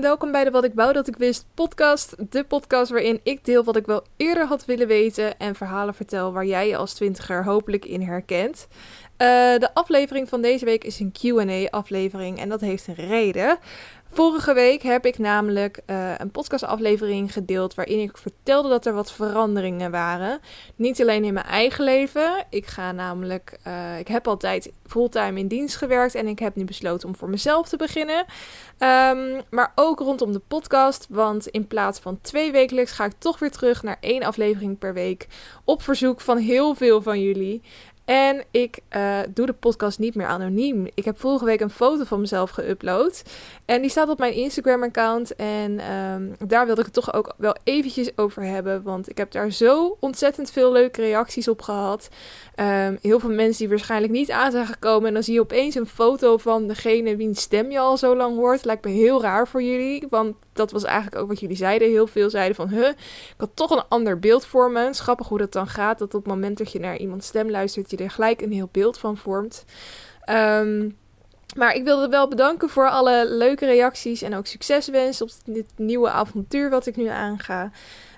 en welkom bij de Wat ik wou dat ik wist podcast. De podcast waarin ik deel wat ik wel eerder had willen weten en verhalen vertel waar jij je als twintiger hopelijk in herkent. Uh, de aflevering van deze week is een Q&A aflevering en dat heeft een reden. Vorige week heb ik namelijk uh, een podcastaflevering gedeeld waarin ik vertelde dat er wat veranderingen waren. Niet alleen in mijn eigen leven. Ik ga namelijk, uh, ik heb altijd fulltime in dienst gewerkt en ik heb nu besloten om voor mezelf te beginnen. Um, maar ook rondom de podcast, want in plaats van twee wekelijks ga ik toch weer terug naar één aflevering per week op verzoek van heel veel van jullie. En ik uh, doe de podcast niet meer anoniem. Ik heb vorige week een foto van mezelf geüpload. En die staat op mijn Instagram-account. En um, daar wilde ik het toch ook wel eventjes over hebben. Want ik heb daar zo ontzettend veel leuke reacties op gehad. Um, heel veel mensen die waarschijnlijk niet aan zijn gekomen. En dan zie je opeens een foto van degene wiens stem je al zo lang hoort. Lijkt me heel raar voor jullie. Want dat was eigenlijk ook wat jullie zeiden. Heel veel zeiden van, huh, ik had toch een ander beeld voor me. Schappig hoe dat dan gaat. Dat op het moment dat je naar iemands stem luistert, je er gelijk een heel beeld van vormt. Um, maar ik wilde wel bedanken voor alle leuke reacties en ook succeswens op dit nieuwe avontuur wat ik nu aanga.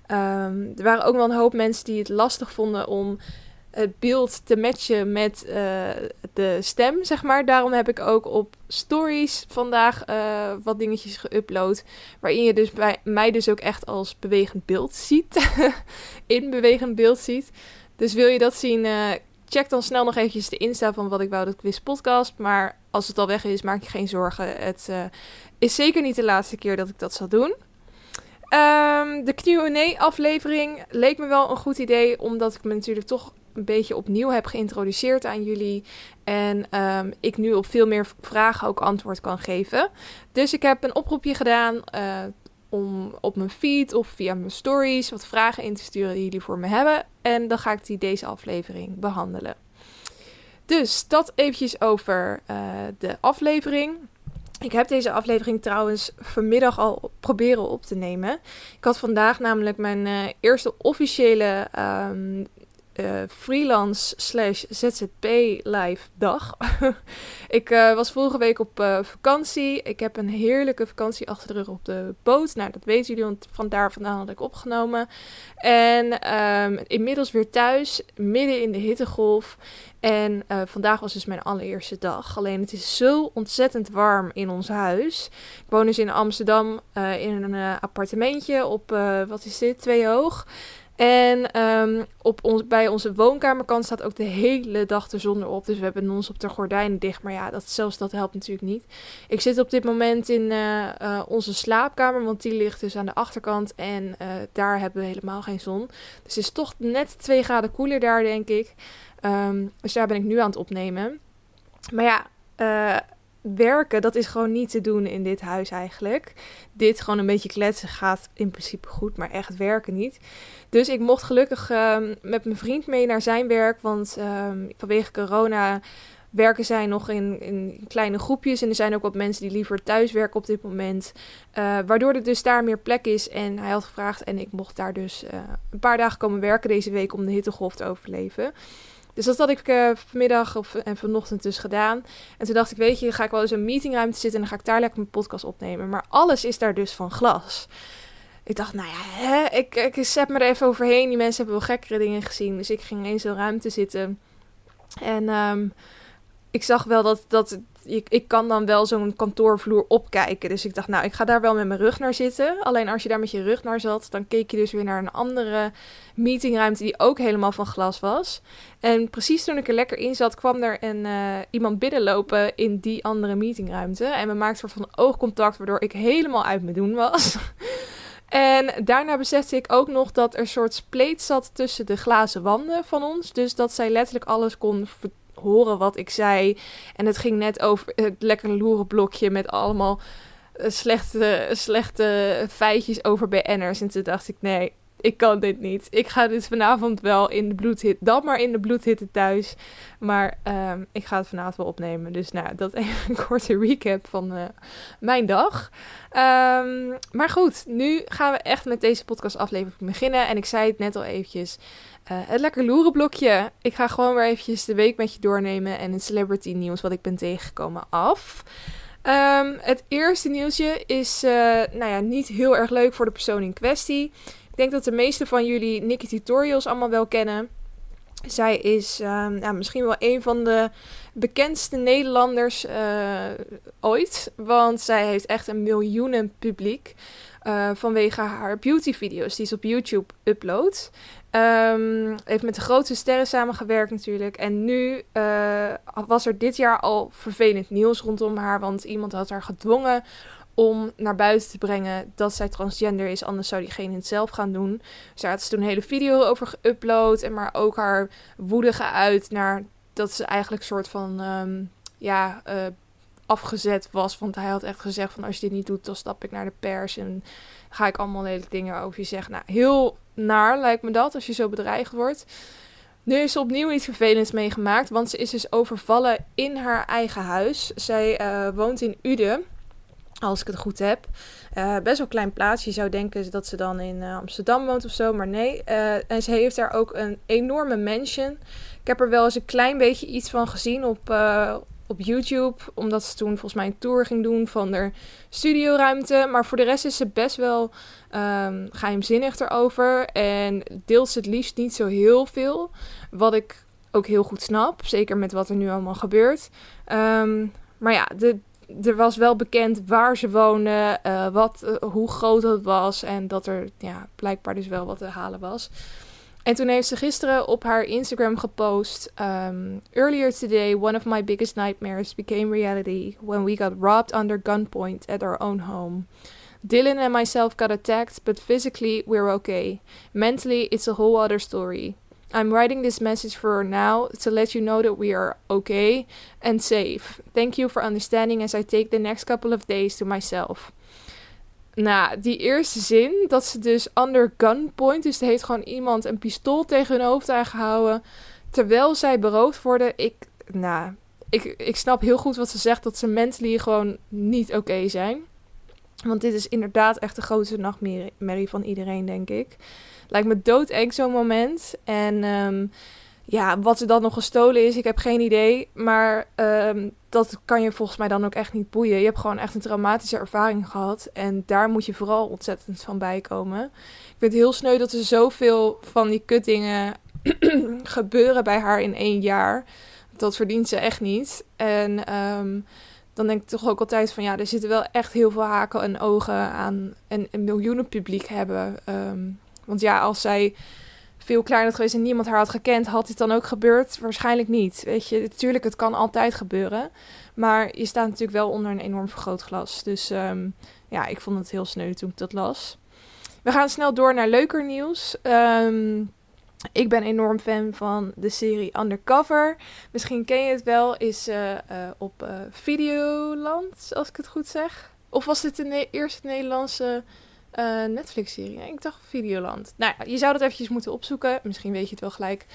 Um, er waren ook wel een hoop mensen die het lastig vonden om het beeld te matchen met uh, de stem, zeg maar. Daarom heb ik ook op stories vandaag uh, wat dingetjes geüpload. Waarin je dus bij mij dus ook echt als bewegend beeld ziet. In bewegend beeld ziet. Dus wil je dat zien, uh, check dan snel nog eventjes de Insta van Wat Ik Wou Dat Quiz podcast. Maar als het al weg is, maak je geen zorgen. Het is zeker niet de laatste keer dat ik dat zal doen. Um, de Q&A-aflevering leek me wel een goed idee, omdat ik me natuurlijk toch een beetje opnieuw heb geïntroduceerd aan jullie. En um, ik nu op veel meer vragen ook antwoord kan geven. Dus ik heb een oproepje gedaan uh, om op mijn feed of via mijn stories wat vragen in te sturen die jullie voor me hebben. En dan ga ik die deze aflevering behandelen. Dus dat eventjes over uh, de aflevering. Ik heb deze aflevering trouwens vanmiddag al proberen op te nemen. Ik had vandaag namelijk mijn uh, eerste officiële um, uh, freelance slash ZZP live dag. ik uh, was vorige week op uh, vakantie. Ik heb een heerlijke vakantie achter de rug op de boot. Nou, dat weten jullie, want vandaar vandaan had ik opgenomen. En um, inmiddels weer thuis, midden in de hittegolf. En vandaag was dus mijn allereerste dag. Alleen het is zo ontzettend warm in ons huis. Ik woon dus in Amsterdam in een appartementje op, wat is dit, twee hoog. En um, op ons, bij onze woonkamerkant staat ook de hele dag de zon erop. Dus we hebben ons op de gordijnen dicht. Maar ja, dat, zelfs dat helpt natuurlijk niet. Ik zit op dit moment in uh, uh, onze slaapkamer. Want die ligt dus aan de achterkant. En uh, daar hebben we helemaal geen zon. Dus het is toch net 2 graden koeler daar, denk ik. Um, dus daar ben ik nu aan het opnemen. Maar ja, werken, dat is gewoon niet te doen in dit huis eigenlijk. Dit gewoon een beetje kletsen gaat in principe goed, maar echt werken niet. Dus ik mocht gelukkig um, met mijn vriend mee naar zijn werk, want um, vanwege corona werken zij nog in, in, kleine groepjes. En er zijn ook wat mensen die liever thuis werken op dit moment. Uh, waardoor er dus daar meer plek is. En hij had gevraagd en ik mocht daar dus uh, een paar dagen komen werken deze week om de hittegolf te overleven. Dus dat had ik uh, vanmiddag of, en vanochtend dus gedaan. En toen dacht ik, weet je, ga ik wel eens een meetingruimte zitten en dan ga ik daar lekker mijn podcast opnemen. Maar alles is daar dus van glas. Ik dacht, nou ja, hè, ik, ik zet me er even overheen. Die mensen hebben wel gekkere dingen gezien. Dus ik ging in zo'n ruimte zitten. En um, ik zag wel dat, dat ik, ik kan dan wel zo'n kantoorvloer opkijken. Dus ik dacht, nou, ik ga daar wel met mijn rug naar zitten. Alleen als je daar met je rug naar zat, dan keek je dus weer naar een andere meetingruimte die ook helemaal van glas was. En precies toen ik er lekker in zat, kwam er een, uh, iemand binnenlopen in die andere meetingruimte. En we maakten van oogcontact, waardoor ik helemaal uit mijn doen was. En daarna besefte ik ook nog dat er een soort spleet zat tussen de glazen wanden van ons. Dus dat zij letterlijk alles kon horen wat ik zei. En het ging net over het lekker loeren blokje met allemaal eh, slechte, slechte feitjes over BN'ers. En toen dacht ik, nee, ik kan dit niet. Ik ga dit vanavond wel in de bloedhit, dan maar in de bloedhitte thuis. Maar um, ik ga het vanavond wel opnemen. Dus nou, dat even een korte recap van uh, mijn dag. Um, maar goed, nu gaan we echt met deze podcast aflevering beginnen. En ik zei het net al eventjes. Uh, het lekker loerenblokje. Ik ga gewoon weer eventjes de week met je doornemen en het celebrity nieuws wat ik ben tegengekomen af. Ehm, het eerste nieuwsje is uh, nou ja, niet heel erg leuk voor de persoon in kwestie. Ik denk dat de meeste van jullie Nikki Tutorials allemaal wel kennen. Zij is ja, misschien wel een van de bekendste Nederlanders uh, ooit. Want zij heeft echt een miljoenen publiek. Uh, vanwege haar beautyvideo's die ze op YouTube uploadt. Um, heeft met de grootste sterren samengewerkt natuurlijk. En nu uh, was er dit jaar al vervelend nieuws rondom haar. Want iemand had haar gedwongen om naar buiten te brengen dat zij transgender is. Anders zou diegene het zelf gaan doen. Dus daar had ze toen een hele video over geüpload. En maar ook haar woede geuit naar dat ze eigenlijk soort van... Um, ja, uh, afgezet was. Want hij had echt gezegd van als je dit niet doet, dan stap ik naar de pers. En ga ik allemaal lelijke dingen over je zeggen. Nou, heel naar lijkt me dat als je zo bedreigd wordt. Nu is ze opnieuw iets vervelends meegemaakt, want ze is dus overvallen in haar eigen huis. Zij uh, woont in Uden, als ik het goed heb. Uh, best wel een klein plaatsje. Je zou denken dat ze dan in uh, Amsterdam woont of zo, maar nee. en ze heeft daar ook een enorme mansion. Ik heb er wel eens een klein beetje iets van gezien op, op YouTube. Omdat ze toen volgens mij een tour ging doen van de studioruimte. Maar voor de rest is ze best wel um, geheimzinnig erover. En deelt ze het liefst niet zo heel veel. Wat ik ook heel goed snap. Zeker met wat er nu allemaal gebeurt. Um, maar ja, de, er was wel bekend waar ze woonde. Uh, wat, uh, hoe groot het was. En dat er ja, blijkbaar dus wel wat te halen was. En toen heeft ze gisteren op haar Instagram gepost: um, Earlier today, one of my biggest nightmares became reality when we got robbed under gunpoint at our own home. Dylan and myself got attacked, but physically we're okay. Mentally, it's a whole other story. I'm writing this message for now to let you know that we are okay and safe. Thank you for understanding as I take the next couple of days to myself. Nou, die eerste zin, dat ze dus under gunpoint, dus er heeft gewoon iemand een pistool tegen hun hoofd aangehouden, terwijl zij beroofd worden. Ik, nou, ik, ik snap heel goed wat ze zegt, dat ze mentally gewoon niet oké zijn. Want dit is inderdaad echt de grootste nachtmerrie van iedereen, denk ik. Lijkt me doodeng zo'n moment. En um, ja, wat er dan nog gestolen is, ik heb geen idee. Maar um, dat kan je volgens mij dan ook echt niet boeien. Je hebt gewoon echt een traumatische ervaring gehad. En daar moet je vooral ontzettend van bijkomen. Ik vind het heel sneu dat er zoveel van die kuttingen gebeuren bij haar in één jaar. Dat verdient ze echt niet. En um, dan denk ik toch ook altijd van ja, er zitten wel echt heel veel haken en ogen aan. En een miljoenen publiek hebben. Want ja, als zij veel kleiner had geweest en niemand haar had gekend, had dit dan ook gebeurd? Waarschijnlijk niet. Weet je, natuurlijk, het kan altijd gebeuren. Maar je staat natuurlijk wel onder een enorm vergrootglas. Dus um, ja, ik vond het heel sneu toen ik dat las. We gaan snel door naar leuker nieuws. Um, ik ben enorm fan van de serie Undercover. Misschien ken je het wel, is uh, uh, op uh, Videoland, als ik het goed zeg. Of was dit de eerste Nederlandse uh, Netflix-serie. Ik dacht Videoland. Nou je zou dat eventjes moeten opzoeken. Misschien weet je het wel gelijk.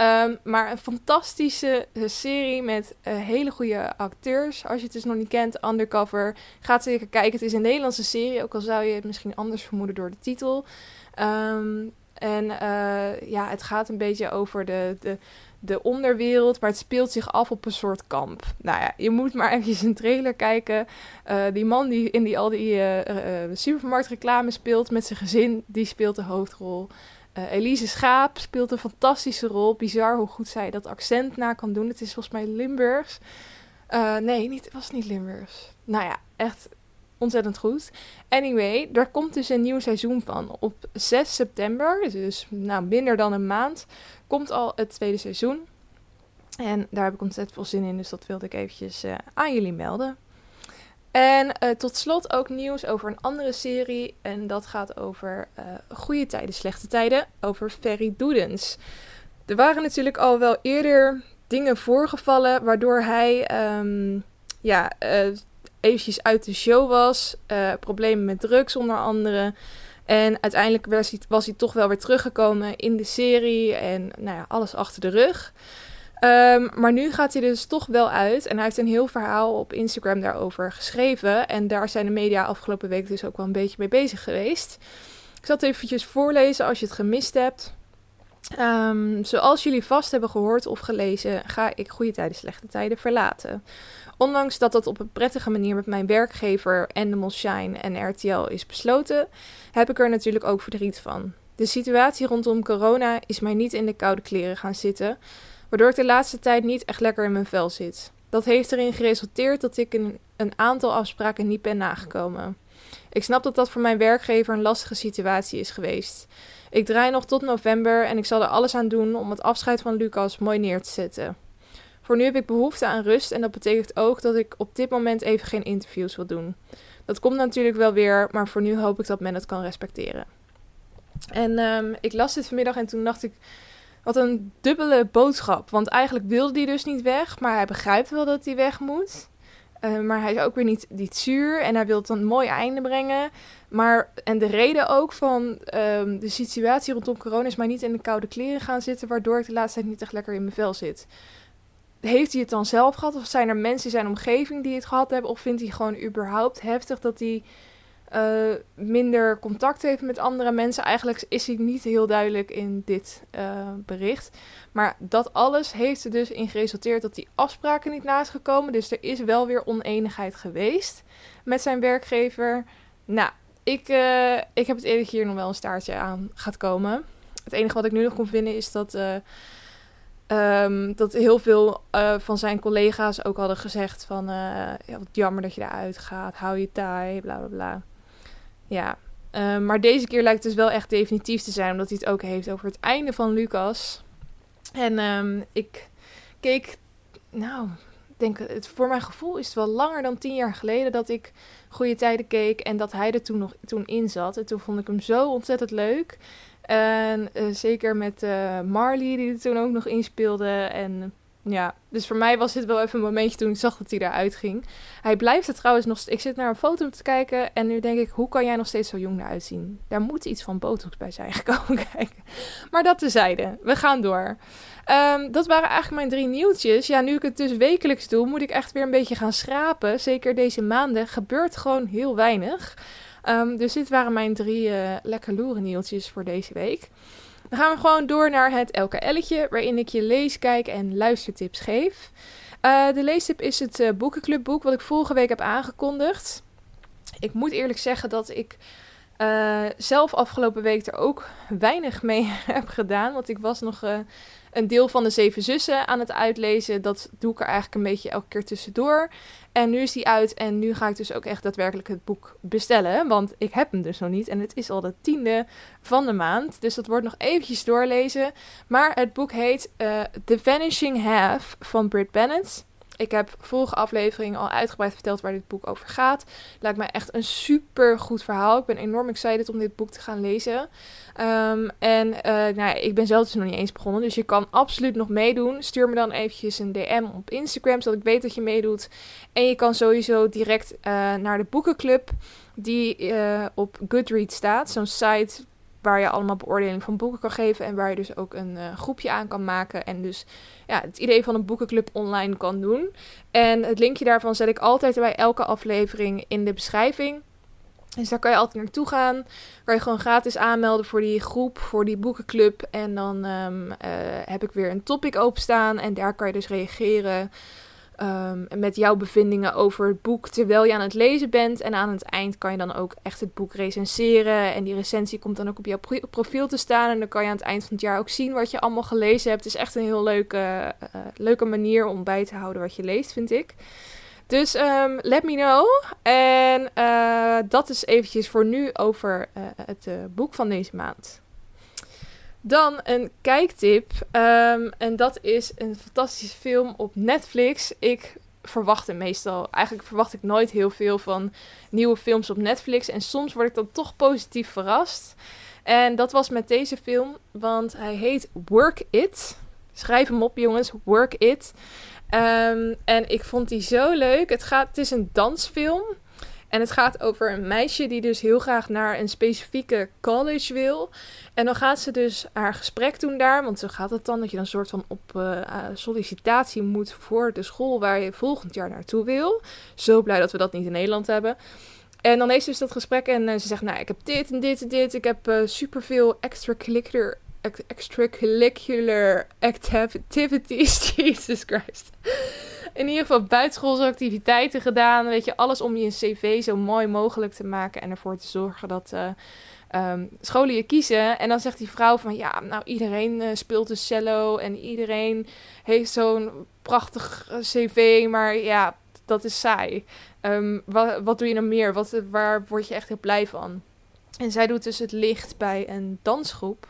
Um, maar een fantastische uh, serie met uh, hele goede acteurs. Als je het dus nog niet kent, Undercover. Ga zeker kijken. Het is een Nederlandse serie. Ook al zou je het misschien anders vermoeden door de titel. Um, en ja, het gaat een beetje over de, de de onderwereld, maar het speelt zich af op een soort kamp. Nou ja, je moet maar eventjes een trailer kijken. Uh, die man die in die al die uh, supermarktreclame speelt met zijn gezin, die speelt de hoofdrol. Elise Schaap speelt een fantastische rol. Bizar hoe goed zij dat accent na kan doen. Het is volgens mij Limburgs. nee, niet, was niet Limburgs. Nou ja, echt ontzettend goed. Anyway, daar komt dus een nieuw seizoen van. Op 6 september, dus nou, minder dan een maand, komt al het tweede seizoen. En daar heb ik ontzettend veel zin in, dus dat wilde ik eventjes uh, aan jullie melden. En uh, tot slot ook nieuws over een andere serie. En dat gaat over uh, goede tijden, slechte tijden. Over Ferry Doedens. Er waren natuurlijk al wel eerder dingen voorgevallen waardoor hij um, ja, eventjes uit de show was. Problemen met drugs onder andere. En uiteindelijk was hij, hij toch wel weer teruggekomen in de serie. En nou ja, alles achter de rug. Um, maar nu gaat hij dus toch wel uit. En hij heeft een heel verhaal op Instagram daarover geschreven. En daar zijn de media afgelopen week dus ook wel een beetje mee bezig geweest. Ik zal het eventjes voorlezen als je het gemist hebt. Ehm, zoals jullie vast hebben gehoord of gelezen, ga ik goede tijden, slechte tijden verlaten. Ondanks dat dat op een prettige manier met mijn werkgever Endemol Shine en RTL is besloten, heb ik er natuurlijk ook verdriet van. De situatie rondom corona is mij niet in de koude kleren gaan zitten, waardoor ik de laatste tijd niet echt lekker in mijn vel zit. Dat heeft erin geresulteerd dat ik een, een aantal afspraken niet ben nagekomen. Ik snap dat dat voor mijn werkgever een lastige situatie is geweest. Ik draai nog tot november en ik zal er alles aan doen om het afscheid van Lucas mooi neer te zetten. Voor nu heb ik behoefte aan rust en dat betekent ook dat ik op dit moment even geen interviews wil doen. Dat komt natuurlijk wel weer, maar voor nu hoop ik dat men het kan respecteren. En um, ik las dit vanmiddag en toen dacht ik, wat een dubbele boodschap. Want eigenlijk wilde hij dus niet weg, maar hij begrijpt wel dat hij weg moet. Uh, maar hij is ook weer niet, niet zuur en hij wil het een mooi einde brengen. Maar, en de reden ook van um, de situatie rondom corona is mij niet in de koude kleren gaan zitten, waardoor ik de laatste tijd niet echt lekker in mijn vel zit. Heeft hij het dan zelf gehad? Of zijn er mensen in zijn omgeving die het gehad hebben? Of vindt hij gewoon überhaupt heftig dat hij uh, minder contact heeft met andere mensen. Eigenlijk is hij niet heel duidelijk in dit uh, bericht. Maar dat alles heeft er dus in geresulteerd dat die afspraken niet naast gekomen. Dus er is wel weer oneenigheid geweest met zijn werkgever. Nou, ik, uh, ik heb het eerlijk hier nog wel een staartje aan gaat komen. Het enige wat ik nu nog kon vinden is dat. Um, dat heel veel van zijn collega's ook hadden gezegd van... Ja, wat jammer dat je eruit gaat, hou je taai, bla bla bla. Ja, uh, maar deze keer lijkt het dus wel echt definitief te zijn, omdat hij het ook heeft over het einde van Lucas. En um, ik keek, nou, denk het, voor mijn gevoel is het wel langer dan tien jaar geleden dat ik Goede Tijden keek en dat hij er toen nog toen in zat. En toen vond ik hem zo ontzettend leuk. En uh, zeker met uh, Marley, die er toen ook nog inspeelde. En ja, dus voor mij was dit wel even een momentje toen ik zag dat hij eruit ging. Hij blijft er trouwens nog... Ik zit naar een foto te kijken en nu denk ik... Hoe kan jij nog steeds zo jong eruit zien? Daar moet iets van botox bij zijn gekomen kijken. Maar dat tezijde. We gaan door. Um, dat waren eigenlijk mijn drie nieuwtjes. Ja, nu ik het dus wekelijks doe... moet ik echt weer een beetje gaan schrapen. Zeker deze maanden gebeurt gewoon heel weinig. Um, dus dit waren mijn drie uh, lekker loeren nieuwtjes voor deze week. Dan gaan we gewoon door naar het LKL'tje, waarin ik je lees, kijk en luistertips geef. Uh, de leestip is het uh, boekenclubboek wat ik vorige week heb aangekondigd. Ik moet eerlijk zeggen dat ik uh, zelf afgelopen week er ook weinig mee heb gedaan. Want ik was nog een deel van de Zeven Zussen aan het uitlezen. Dat doe ik er eigenlijk een beetje elke keer tussendoor. En nu is die uit en nu ga ik dus ook echt daadwerkelijk het boek bestellen. Want ik heb hem dus nog niet en het is al de tiende van de maand. Dus dat wordt nog eventjes doorlezen. Maar het boek heet uh, The Vanishing Half van Britt Bennett. Ik heb vorige aflevering al uitgebreid verteld waar dit boek over gaat. Lijkt mij echt een super goed verhaal. Ik ben enorm excited om dit boek te gaan lezen. Um, en uh, nou ja, ik ben zelf dus nog niet eens begonnen. Dus je kan absoluut nog meedoen. Stuur me dan eventjes een DM op Instagram, zodat ik weet dat je meedoet. En je kan sowieso direct uh, naar de boekenclub die uh, op Goodreads staat. Zo'n site waar je allemaal beoordeling van boeken kan geven. En waar je dus ook een uh, groepje aan kan maken. En dus ja, het idee van een boekenclub online kan doen. En het linkje daarvan zet ik altijd bij elke aflevering in de beschrijving. Dus daar kan je altijd naartoe gaan. Kan je gewoon gratis aanmelden voor die groep, voor die boekenclub. En dan um, uh, heb ik weer een topic openstaan. En daar kan je dus reageren um, met jouw bevindingen over het boek terwijl je aan het lezen bent. En aan het eind kan je dan ook echt het boek recenseren. En die recensie komt dan ook op jouw profiel te staan. En dan kan je aan het eind van het jaar ook zien wat je allemaal gelezen hebt. Het is echt een heel leuke, uh, leuke manier om bij te houden wat je leest, vind ik. Dus um, let me know. En uh, dat is eventjes voor nu over uh, het boek van deze maand. Dan een kijktip. Um, en dat is een fantastische film op Netflix. Ik verwacht hem meestal. Eigenlijk verwacht ik nooit heel veel van nieuwe films op Netflix. En soms word ik dan toch positief verrast. En dat was met deze film, want hij heet Work It. Schrijf hem op, jongens. Work It. Um, en ik vond die zo leuk. Het, gaat, het is een dansfilm. En het gaat over een meisje die dus heel graag naar een specifieke college wil. En dan gaat ze dus haar gesprek doen daar. Want zo gaat het dan dat je dan soort van op uh, sollicitatie moet voor de school waar je volgend jaar naartoe wil. Zo blij dat we dat niet in Nederland hebben. En dan heeft ze dus dat gesprek en uh, ze zegt, nou, ik heb dit en dit en dit. Ik heb uh, superveel extracurricular extracurricular activities. Jesus Christ. In ieder geval buitenschoolse activiteiten gedaan. Weet je, alles om je cv zo mooi mogelijk te maken. En ervoor te zorgen dat uh, scholen je kiezen. En dan zegt die vrouw van ja, nou iedereen uh, speelt de cello. En iedereen heeft zo'n prachtig eh, cv. Maar ja, dat is saai. Um, wat, wat doe je dan meer? Wat, waar word je echt heel blij van? En zij doet dus het licht bij een dansgroep.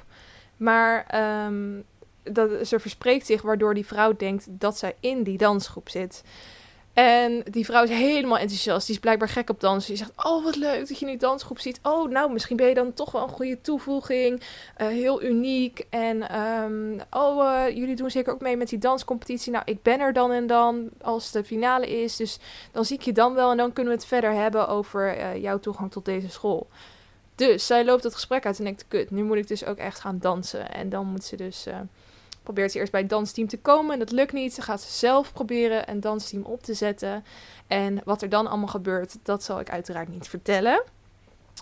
Maar um, dat, ze verspreekt zich waardoor die vrouw denkt dat zij in die dansgroep zit. En die vrouw is helemaal enthousiast. Die is blijkbaar gek op dansen. Die zegt: Oh, wat leuk dat je die dansgroep ziet. Oh, nou, misschien ben je dan toch wel een goede toevoeging. Uh, heel uniek. En um, oh, uh, jullie doen zeker ook mee met die danscompetitie. Nou, ik ben er dan en dan als de finale is. Dus dan zie ik je dan wel. En dan kunnen we het verder hebben over uh, jouw toegang tot deze school. Dus zij loopt het gesprek uit en denkt: Kut, nu moet ik dus ook echt gaan dansen. En dan moet ze dus probeert ze eerst bij het dansteam te komen. En dat lukt niet. Ze gaat zelf proberen een dansteam op te zetten. En wat er dan allemaal gebeurt, dat zal ik uiteraard niet vertellen.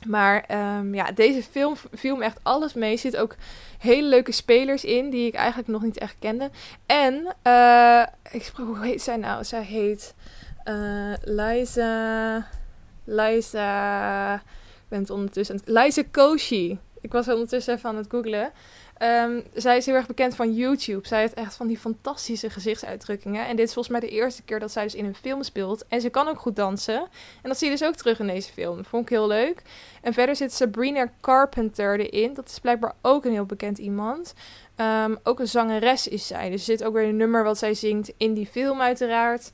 Maar um, ja, deze film viel me echt alles mee. Er zitten ook hele leuke spelers in die ik eigenlijk nog niet echt kende. En, uh, ik sprak, hoe heet zij nou? Zij heet uh, Liza. Liza. Ik ben ondertussen. Liza Koshi. Ik was ondertussen even aan het googlen. Um, zij is heel erg bekend van YouTube. Zij heeft echt van die fantastische gezichtsuitdrukkingen. En dit is volgens mij de eerste keer dat zij dus in een film speelt. En ze kan ook goed dansen. En dat zie je dus ook terug in deze film. Vond ik heel leuk. En verder zit Sabrina Carpenter erin. Dat is blijkbaar ook een heel bekend iemand. Um, ook een zangeres is zij. Dus er zit ook weer een nummer wat zij zingt in die film uiteraard.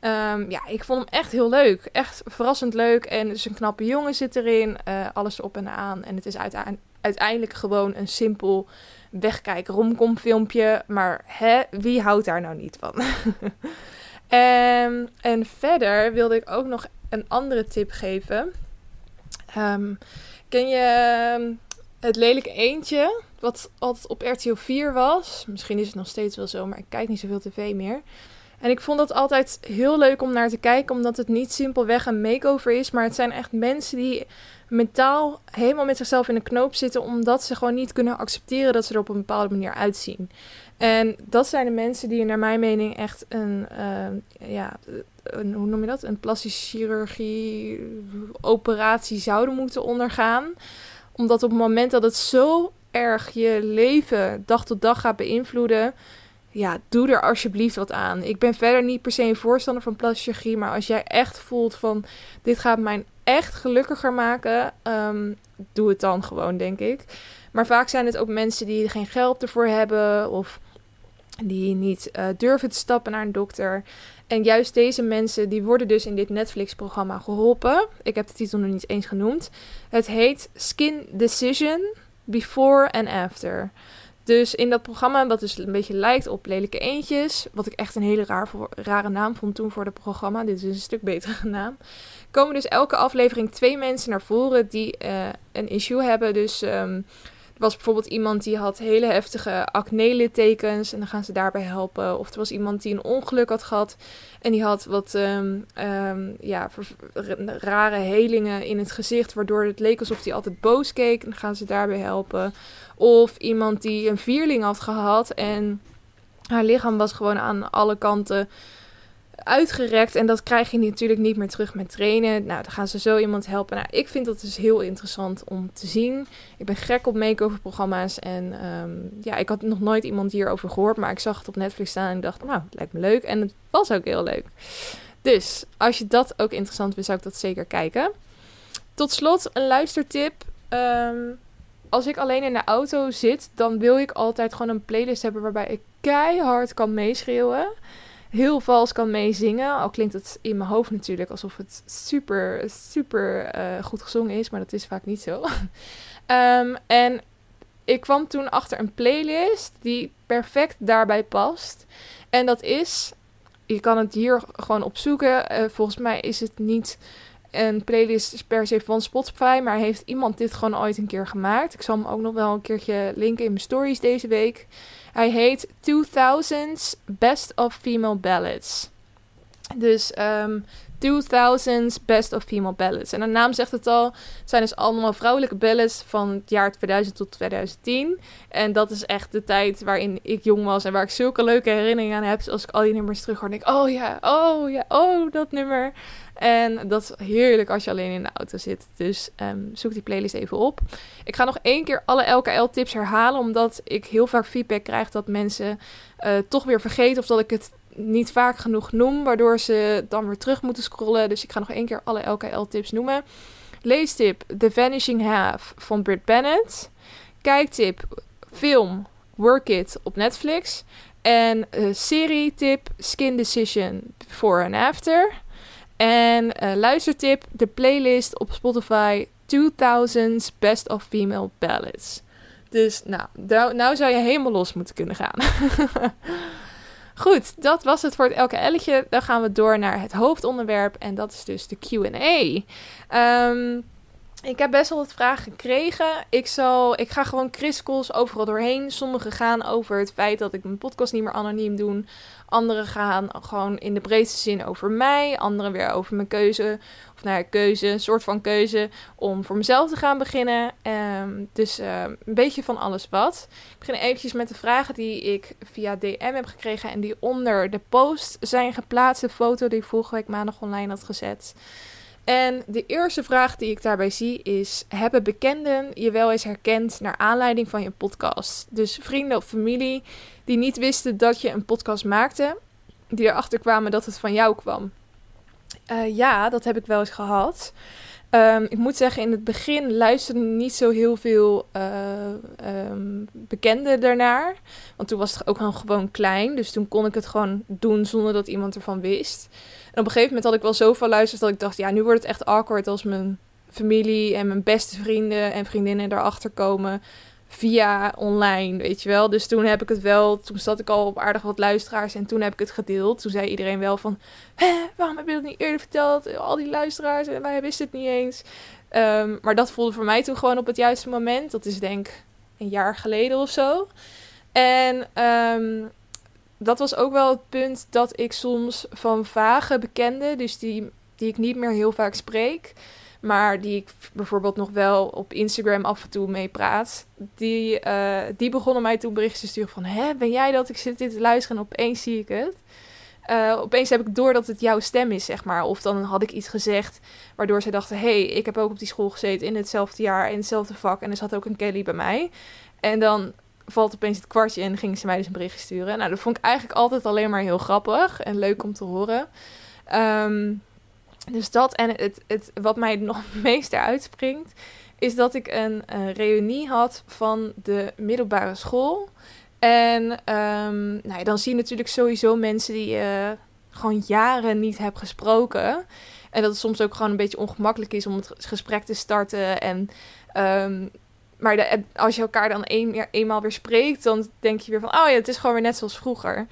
Um, ja, ik vond hem echt heel leuk. Echt verrassend leuk. En dus een knappe jongen zit erin. Uh, alles op en aan. En het is uiteindelijk uiteindelijk gewoon een simpel wegkijken romcom filmpje. Maar hè, wie houdt daar nou niet van? en, en verder wilde ik ook nog een andere tip geven. Um, ken je ehm, het lelijke eentje? Wat altijd op RTL 4 was. Misschien is het nog steeds wel zo, maar ik kijk niet zoveel tv meer. En ik vond dat altijd heel leuk om naar te kijken, omdat het niet simpelweg een makeover is, maar het zijn echt mensen die mentaal helemaal met zichzelf in de knoop zitten, omdat ze gewoon niet kunnen accepteren dat ze er op een bepaalde manier uitzien. En dat zijn de mensen die naar mijn mening echt een, uh, ja, een, hoe noem je dat? Een plastische chirurgie operatie zouden moeten ondergaan. Omdat op het moment dat het zo erg je leven dag tot dag gaat beïnvloeden, ja, doe er alsjeblieft wat aan. Ik ben verder niet per se een voorstander van plastische chirurgie, maar als jij echt voelt van dit gaat mijn echt gelukkiger maken, um, doe het dan gewoon, denk ik. Maar vaak zijn het ook mensen die geen geld ervoor hebben of die niet uh, durven te stappen naar een dokter. En juist deze mensen die worden dus in dit Netflix-programma geholpen. Ik heb de titel nog niet eens genoemd. Het heet Skin Decision Before and After. Dus in dat programma, dat dus een beetje lijkt op Lelijke Eentjes, wat ik echt een hele raar, rare naam vond toen voor het programma, dit is een stuk betere naam, komen dus elke aflevering twee mensen naar voren die uh, een issue hebben. Dus er was bijvoorbeeld iemand die had hele heftige acne-littekens en dan gaan ze daarbij helpen. Of er was iemand die een ongeluk had gehad en die had wat um, um, ja, rare helingen in het gezicht, waardoor het leek alsof hij altijd boos keek. En dan gaan ze daarbij helpen. Of iemand die een vierling had gehad en haar lichaam was gewoon aan alle kanten uitgerekt. En dat krijg je natuurlijk niet meer terug met trainen. Nou, dan gaan ze zo iemand helpen. Nou, ik vind dat dus heel interessant om te zien. Ik ben gek op make-over programma's. En um, ja, ik had nog nooit iemand hierover gehoord. Maar ik zag het op Netflix staan en dacht, nou, het lijkt me leuk. En het was ook heel leuk. Dus als je dat ook interessant vindt, zou ik dat zeker kijken. Tot slot een luistertip. Um, als ik alleen in de auto zit, dan wil ik altijd gewoon een playlist hebben waarbij ik keihard kan meeschreeuwen. Heel vals kan meezingen. Al klinkt het in mijn hoofd natuurlijk alsof het super, super uh, goed gezongen is. Maar dat is vaak niet zo. um, en ik kwam toen achter een playlist die perfect daarbij past. En dat is. Je kan het hier gewoon opzoeken. Uh, volgens mij is het niet een playlist per se van Spotify, maar heeft iemand dit gewoon ooit een keer gemaakt. Ik zal hem ook nog wel een keertje linken in mijn stories deze week. Hij heet 2000's Best of Female Ballads. Dus um, 2000's Best of Female Ballads. En de naam zegt het al, het zijn dus allemaal vrouwelijke ballads van het jaar 2000 tot 2010. En dat is echt de tijd waarin ik jong was en waar ik zulke leuke herinneringen aan heb. Als ik al die nummers terug hoor, denk ik, oh ja, oh ja, oh dat nummer. En dat is heerlijk als je alleen in de auto zit. Dus ehm, zoek die playlist even op. Ik ga nog één keer alle LKL-tips herhalen, omdat ik heel vaak feedback krijg dat mensen uh, toch weer vergeten of dat ik het niet vaak genoeg noem, waardoor ze dan weer terug moeten scrollen. Dus ik ga nog één keer alle LKL-tips noemen. Leestip The Vanishing Half van Britt Bennett. Kijktip film Work It op Netflix. En uh, serietip Skin Decision Before and After. En uh, luistertip de playlist op Spotify 2000's Best of Female Ballads. Dus nou, nou, nou zou je helemaal los moeten kunnen gaan. Goed, dat was het voor het elke elletje. Dan gaan we door naar het hoofdonderwerp en dat is dus de Q&A. Um, ik heb best wel wat vragen gekregen. Ik, zal, ik ga gewoon kriskels overal doorheen. Sommige gaan over het feit dat ik mijn podcast niet meer anoniem doe. Andere gaan gewoon in de breedste zin over mij. Andere weer over mijn keuze. Of nou keuze, een soort van keuze om voor mezelf te gaan beginnen. Um, dus uh, een beetje van alles wat. Ik begin eventjes met de vragen die ik via DM heb gekregen. En die onder de post zijn geplaatst. De foto die ik vorige week maandag online had gezet. En de eerste vraag die ik daarbij zie is: hebben bekenden je wel eens herkend naar aanleiding van je podcast? Dus vrienden of familie die niet wisten dat je een podcast maakte, die erachter kwamen dat het van jou kwam. Uh, ja, dat heb ik wel eens gehad. Um, ik moet zeggen, in het begin luisterden niet zo heel veel uh, um, bekenden daarnaar. Want toen was het ook gewoon klein. Dus toen kon ik het gewoon doen zonder dat iemand ervan wist. En op een gegeven moment had ik wel zoveel luisterd dat ik dacht... ja, nu wordt het echt awkward als mijn familie en mijn beste vrienden en vriendinnen erachter komen via online, weet je wel. Dus toen heb ik het wel, toen zat ik al op aardig wat luisteraars en toen heb ik het gedeeld. Toen zei iedereen wel van, waarom heb je dat niet eerder verteld? Al die luisteraars en wij wisten het niet eens. Um, maar dat voelde voor mij toen gewoon op het juiste moment. Dat is denk een jaar geleden of zo. En um, dat was ook wel het punt dat ik soms van vage bekenden, dus die, die ik niet meer heel vaak spreek, maar die ik bijvoorbeeld nog wel op Instagram af en toe mee praat, die, uh, die begonnen mij toen berichten te sturen van, hè, ben jij dat? Ik zit dit te luisteren en opeens zie ik het. Uh, opeens heb ik door dat het jouw stem is, zeg maar. Of dan had ik iets gezegd waardoor ze dachten: hé, hey, ik heb ook op die school gezeten in hetzelfde jaar, in hetzelfde vak. En er zat ook een Kelly bij mij. En dan valt opeens het kwartje en gingen ze mij dus een berichtje sturen. Nou, dat vond ik eigenlijk altijd alleen maar heel grappig en leuk om te horen. Um, dus dat en het, het, wat mij nog het meest eruit springt, is dat ik een, een reunie had van de middelbare school. En um, nou ja, dan zie je natuurlijk sowieso mensen die je gewoon jaren niet hebt gesproken. En dat het soms ook gewoon een beetje ongemakkelijk is om het gesprek te starten. En um, maar als je elkaar dan een, eenmaal weer spreekt, dan denk je weer van, oh ja, het is gewoon weer net zoals vroeger.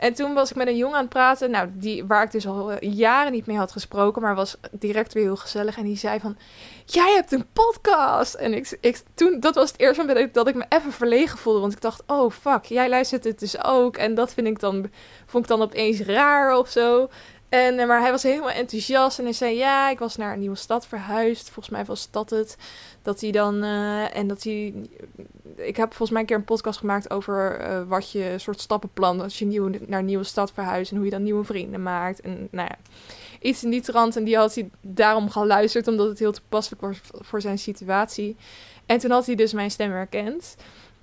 En toen was ik met een jongen aan het praten, nou, die, waar ik dus al jaren niet mee had gesproken, maar was direct weer heel gezellig. En die zei van, jij hebt een podcast! En ik, ik, toen, dat was het eerste moment dat ik me even verlegen voelde, want ik dacht, oh fuck, jij luistert het dus ook. En dat vind ik dan, vond ik dan opeens raar of zo. En, eh, maar hij was helemaal enthousiast en hij zei: Ja, ik was naar een nieuwe stad verhuisd. Volgens mij was dat het. Dat hij dan. Uh, en dat hij. Ik heb volgens mij een keer een podcast gemaakt over uh, wat je soort stappenplan. Als je nieuw, naar een nieuwe stad verhuist en hoe je dan nieuwe vrienden maakt. En nou ja, iets in die trant. En die had hij daarom geluisterd, omdat het heel toepasselijk was voor zijn situatie. En toen had hij dus mijn stem herkend.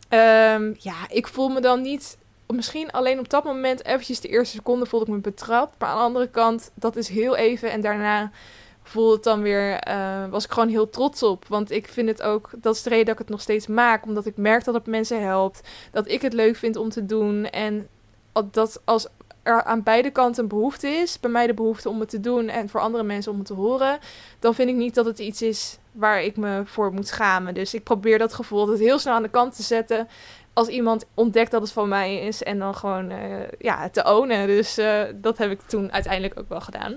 Um, ja, ik voel me dan niet misschien alleen op dat moment eventjes de eerste seconde voelde ik me betrapt. Maar aan de andere kant, dat is heel even. En daarna voelde het dan weer, uh, was ik gewoon heel trots op. Want ik vind het ook, dat is de reden dat ik het nog steeds maak. Omdat ik merk dat het mensen helpt. Dat ik het leuk vind om te doen. En dat als er aan beide kanten een behoefte is, bij mij de behoefte om het te doen en voor andere mensen om het te horen, dan vind ik niet dat het iets is waar ik me voor moet schamen. Dus ik probeer dat gevoel dat heel snel aan de kant te zetten als iemand ontdekt dat het van mij is en dan gewoon uh, ja, te ownen. Dus uh, dat heb ik toen uiteindelijk ook wel gedaan.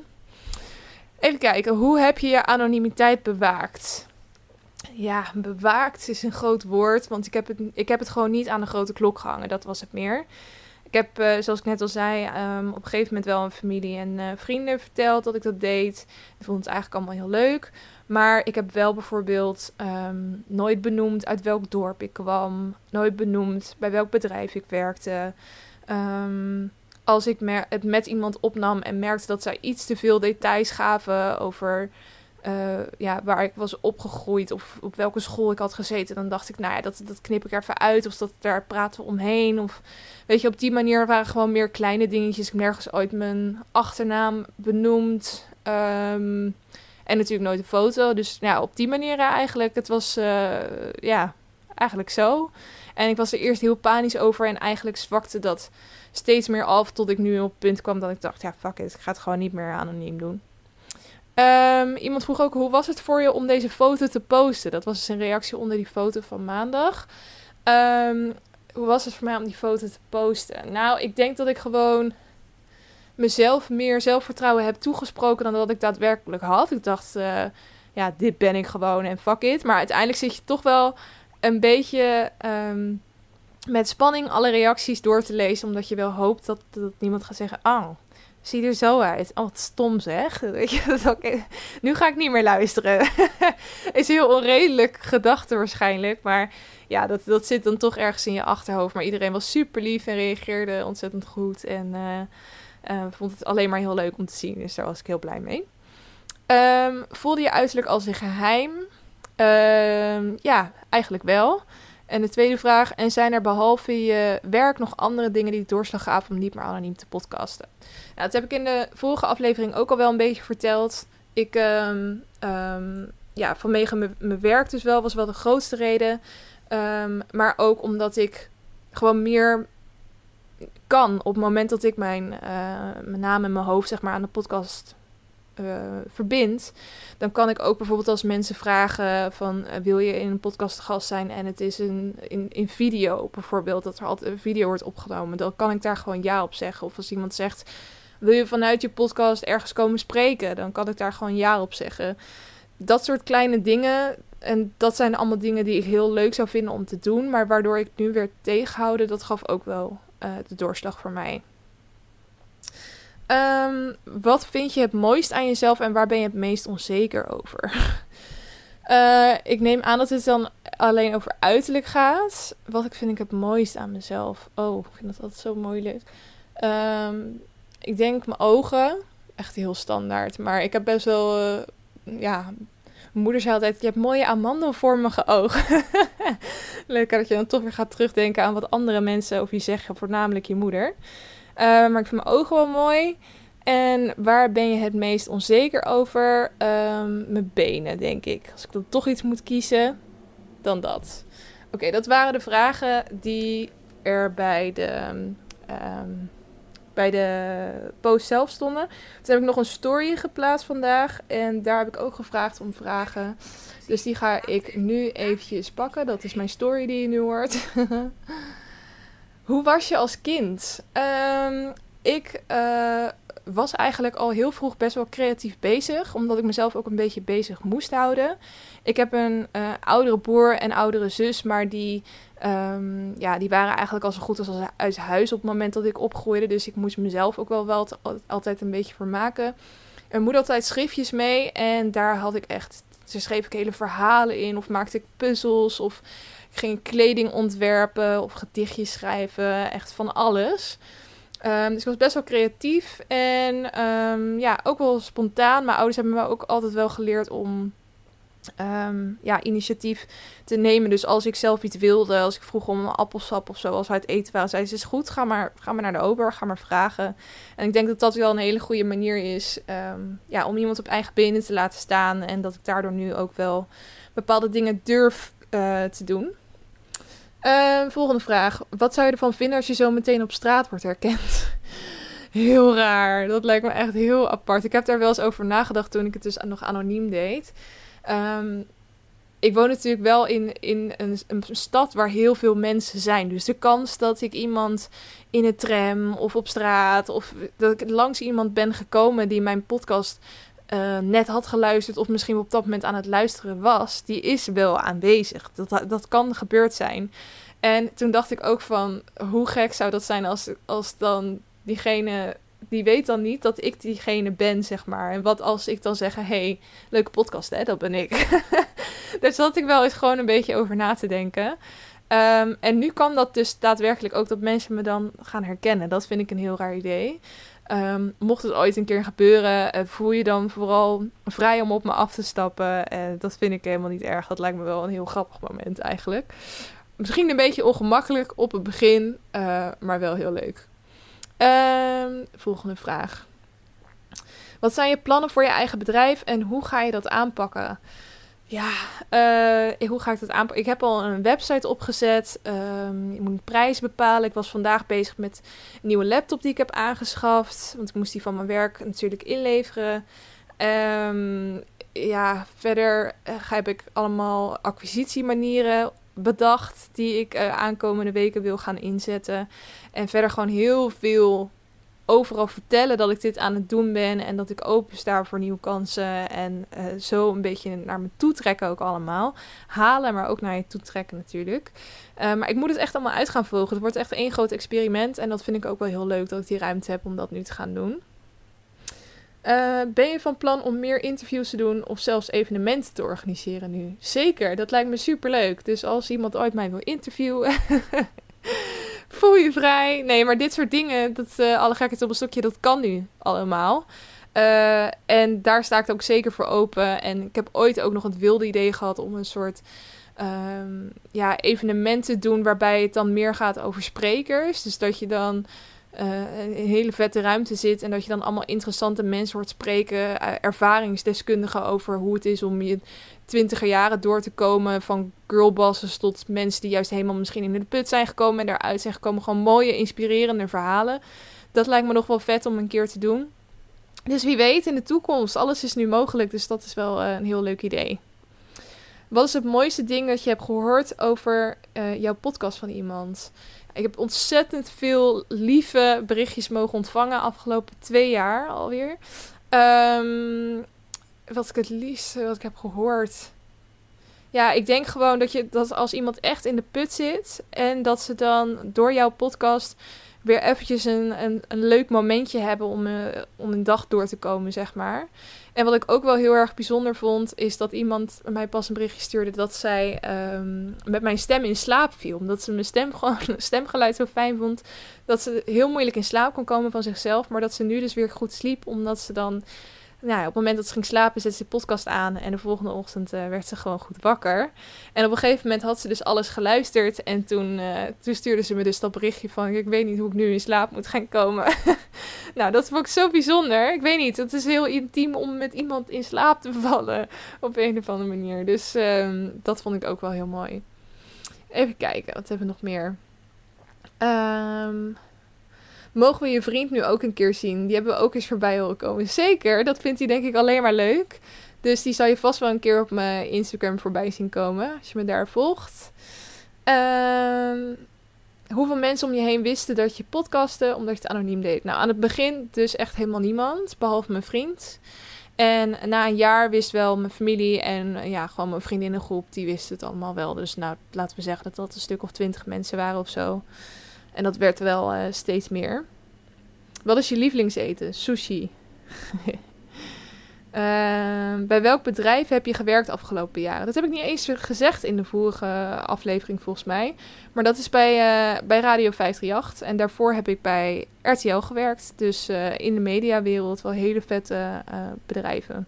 Even kijken, hoe heb je je anonimiteit bewaakt? Ja, bewaakt is een groot woord, want ik heb het, ik heb het gewoon niet aan de grote klok gehangen. Dat was het meer. Ik heb, eh, zoals ik net al zei, ehm, op een gegeven moment wel een familie en vrienden verteld dat ik dat deed. Ik vond het eigenlijk allemaal heel leuk. Maar ik heb wel bijvoorbeeld ehm, nooit benoemd uit welk dorp ik kwam. Nooit benoemd bij welk bedrijf ik werkte. Ehm, als ik het met iemand opnam en merkte dat zij iets te veel details gaven over uh, ja, waar ik was opgegroeid of op welke school ik had gezeten, dan dacht ik, nou ja, dat, dat knip ik even uit. Of dat daar praten we omheen. Of weet je, op die manier waren gewoon meer kleine dingetjes. Ik heb nergens ooit mijn achternaam benoemd. Um, en natuurlijk nooit een foto. Dus ja, op die manier eigenlijk. Het was uh, ja, eigenlijk zo. En ik was er eerst heel panisch over. En eigenlijk zwakte dat steeds meer af. Tot ik nu op het punt kwam dat ik dacht, ja, fuck it. Ik ga het gewoon niet meer anoniem doen. Um, iemand vroeg ook, hoe was het voor je om deze foto te posten? Dat was dus een reactie onder die foto van maandag. Um, hoe was het voor mij om die foto te posten? Nou, ik denk dat ik gewoon mezelf meer zelfvertrouwen heb toegesproken dan dat ik daadwerkelijk had. Ik dacht, uh, ja, dit ben ik gewoon en fuck it. Maar uiteindelijk zit je toch wel een beetje um, met spanning alle reacties door te lezen. Omdat je wel hoopt dat, dat niemand gaat zeggen, oh, zie er zo uit. Oh, wat stom zeg. Weet je. Nu ga ik niet meer luisteren. is heel onredelijk gedachte waarschijnlijk. Maar ja, dat, dat zit dan toch ergens in je achterhoofd. Maar iedereen was super lief en reageerde ontzettend goed. En uh, uh, vond het alleen maar heel leuk om te zien. Dus daar was ik heel blij mee. Um, voelde je uiterlijk als een geheim? Um, ja, eigenlijk wel. En de tweede vraag, en zijn er behalve je werk nog andere dingen die doorslag gaven om niet meer anoniem te podcasten? Nou, dat heb ik in de vorige aflevering ook al wel een beetje verteld. Ik, um, ja, vanwege mijn werk dus wel, was wel de grootste reden. Maar ook omdat ik gewoon meer kan op het moment dat ik mijn, uh, mijn naam en mijn hoofd zeg maar aan de podcast uh, verbind, dan kan ik ook bijvoorbeeld als mensen vragen van uh, wil je in een podcast gast zijn en het is een, in, in video bijvoorbeeld, dat er altijd een video wordt opgenomen, dan kan ik daar gewoon ja op zeggen. Of als iemand zegt wil je vanuit je podcast ergens komen spreken, dan kan ik daar gewoon ja op zeggen. Dat soort kleine dingen, en dat zijn allemaal dingen die ik heel leuk zou vinden om te doen, maar waardoor ik nu weer tegenhouden, dat gaf ook wel uh, de doorslag voor mij. Um, wat vind je het mooist aan jezelf en waar ben je het meest onzeker over? uh, ik neem aan dat het dan alleen over uiterlijk gaat. Wat ik vind ik het mooist aan mezelf. Oh, ik vind dat altijd zo moeilijk. Um, ik denk mijn ogen. Echt heel standaard. Maar ik heb best wel. Uh, ja. Mijn moeder zei altijd: Je hebt mooie amandelvormige ogen. Leuk dat je dan toch weer gaat terugdenken aan wat andere mensen over je zeggen. Voornamelijk je moeder. Uh, maar ik vind mijn ogen wel mooi. En waar ben je het meest onzeker over? Um, mijn benen, denk ik. Als ik dan toch iets moet kiezen, dan dat. Oké, dat waren de vragen die er bij de. Um, bij de post zelf stonden. Toen heb ik nog een story geplaatst vandaag. En daar heb ik ook gevraagd om vragen. Dus die ga ik nu eventjes pakken. Dat is mijn story die je nu hoort. Hoe was je als kind? Um, ik uh, was eigenlijk al heel vroeg best wel creatief bezig. Omdat ik mezelf ook een beetje bezig moest houden. Ik heb een uh, oudere broer en oudere zus. Maar die Um, ja, die waren eigenlijk al zo goed als uit huis op het moment dat ik opgroeide. Dus ik moest mezelf ook wel, wel altijd een beetje vermaken. Er moet altijd schriftjes mee en daar had ik echt... Ze schreef ik hele verhalen in of maakte ik puzzels of ik ging kleding ontwerpen of gedichtjes schrijven. Echt van alles. Um, dus ik was best wel creatief en um, ja, ook wel spontaan. Mijn ouders hebben me ook altijd wel geleerd om um, ja, initiatief te nemen. Dus als ik zelf iets wilde, als ik vroeg om een appelsap of zo, als we het eten waren, zei ze: is goed, ga maar, ga maar naar de ober, ga maar vragen. En ik denk dat dat wel een hele goede manier is ja, om iemand op eigen benen te laten staan. En dat ik daardoor nu ook wel bepaalde dingen durf uh, te doen. Uh, volgende vraag. Wat zou je ervan vinden als je zo meteen op straat wordt herkend? heel raar. Dat lijkt me echt heel apart. Ik heb daar wel eens over nagedacht toen ik het dus nog anoniem deed. Um, ik woon natuurlijk wel in, in een, een, stad waar heel veel mensen zijn. Dus de kans dat ik iemand in een tram of op straat of dat ik langs iemand ben gekomen die mijn podcast uh, net had geluisterd of misschien op dat moment aan het luisteren was, die is wel aanwezig. Dat, dat kan gebeurd zijn. En toen dacht ik ook van, hoe gek zou dat zijn als, als dan diegene, die weet dan niet dat ik diegene ben, zeg maar. En wat als ik dan zeg, hey, leuke podcast, hè, dat ben ik. Daar zat ik wel eens gewoon een beetje over na te denken. Ehm, en nu kan dat dus daadwerkelijk ook dat mensen me dan gaan herkennen. Dat vind ik een heel raar idee. Ehm, mocht het ooit een keer gebeuren, uh, voel je dan vooral vrij om op me af te stappen. En dat vind ik helemaal niet erg. Dat lijkt me wel een heel grappig moment eigenlijk. Misschien een beetje ongemakkelijk op het begin, uh, maar wel heel leuk. Um, volgende vraag. Wat zijn je plannen voor je eigen bedrijf en hoe ga je dat aanpakken? Ja, uh, hoe ga ik dat aanpakken? Ik heb al een website opgezet. Um, ik moet een prijs bepalen. Ik was vandaag bezig met een nieuwe laptop die ik heb aangeschaft. Want ik moest die van mijn werk natuurlijk inleveren. Um, ja, verder uh, heb ik allemaal acquisitiemanieren bedacht die ik uh, aankomende weken wil gaan inzetten. En verder gewoon heel veel overal vertellen dat ik dit aan het doen ben en dat ik open sta voor nieuwe kansen en uh, zo een beetje naar me toe trekken ook allemaal. Halen, maar ook naar je toe trekken natuurlijk. Uh, maar ik moet het echt allemaal uit gaan volgen. Het wordt echt één groot experiment en dat vind ik ook wel heel leuk dat ik die ruimte heb om dat nu te gaan doen. Uh, ben je van plan om meer interviews te doen of zelfs evenementen te organiseren nu? Zeker, dat lijkt me super leuk. Dus als iemand ooit mij wil interviewen, voel je vrij. Nee, maar dit soort dingen, dat, uh, alle gekheid op een stokje, dat kan nu allemaal. Uh, en daar sta ik ook zeker voor open. En ik heb ooit ook nog het wilde idee gehad om een soort um, ja, evenement te doen waarbij het dan meer gaat over sprekers. Dus dat je dan uh, een hele vette ruimte zit. En dat je dan allemaal interessante mensen hoort spreken. Uh, ervaringsdeskundigen over hoe het is om je twintiger jaren door te komen. Van girlbosses tot mensen die juist helemaal misschien in de put zijn gekomen. En daaruit zijn gekomen. Gewoon mooie, inspirerende verhalen. Dat lijkt me nog wel vet om een keer te doen. Dus wie weet in de toekomst. Alles is nu mogelijk. Dus dat is wel uh, een heel leuk idee. Wat is het mooiste ding dat je hebt gehoord over jouw podcast van iemand? Ik heb ontzettend veel lieve berichtjes mogen ontvangen afgelopen twee jaar alweer. Um, wat ik het liefst wat ik heb gehoord. Ja, ik denk gewoon dat je dat als iemand echt in de put zit en dat ze dan door jouw podcast weer eventjes een, een, een leuk momentje hebben om, uh, om een dag door te komen, zeg maar. En wat ik ook wel heel erg bijzonder vond, is dat iemand mij pas een berichtje stuurde dat zij um, met mijn stem in slaap viel. Omdat ze mijn stem gewoon, stemgeluid zo fijn vond, dat ze heel moeilijk in slaap kon komen van zichzelf. Maar dat ze nu dus weer goed sliep, omdat ze dan nou, op het moment dat ze ging slapen, zette ze de podcast aan. En de volgende ochtend uh, werd ze gewoon goed wakker. En op een gegeven moment had ze dus alles geluisterd. En toen, uh, toen stuurde ze me dus dat berichtje van... Ik weet niet hoe ik nu in slaap moet gaan komen. nou, dat vond ik zo bijzonder. Ik weet niet, het is heel intiem om met iemand in slaap te vallen. Op een of andere manier. Dus um, dat vond ik ook wel heel mooi. Even kijken, wat hebben we nog meer? Um, mogen we je vriend nu ook een keer zien? Die hebben we ook eens voorbij horen komen. Zeker, dat vindt hij denk ik alleen maar leuk. Dus die zal je vast wel een keer op mijn Instagram voorbij zien komen. Als je me daar volgt. Um, hoeveel mensen om je heen wisten dat je podcastte omdat je het anoniem deed? Nou, aan het begin dus echt helemaal niemand, behalve mijn vriend. En na een jaar wist wel mijn familie en ja, gewoon mijn vriendinnengroep, die wisten het allemaal wel. Dus nou, laten we zeggen dat dat een stuk of twintig mensen waren of zo. En dat werd wel uh, steeds meer. Wat is je lievelingseten? Sushi. uh, bij welk bedrijf heb je gewerkt afgelopen jaren? Dat heb ik niet eens gezegd in de vorige aflevering volgens mij. Maar dat is bij, uh, bij Radio 538. En daarvoor heb ik bij RTL gewerkt. Dus uh, in de mediawereld wel hele vette bedrijven.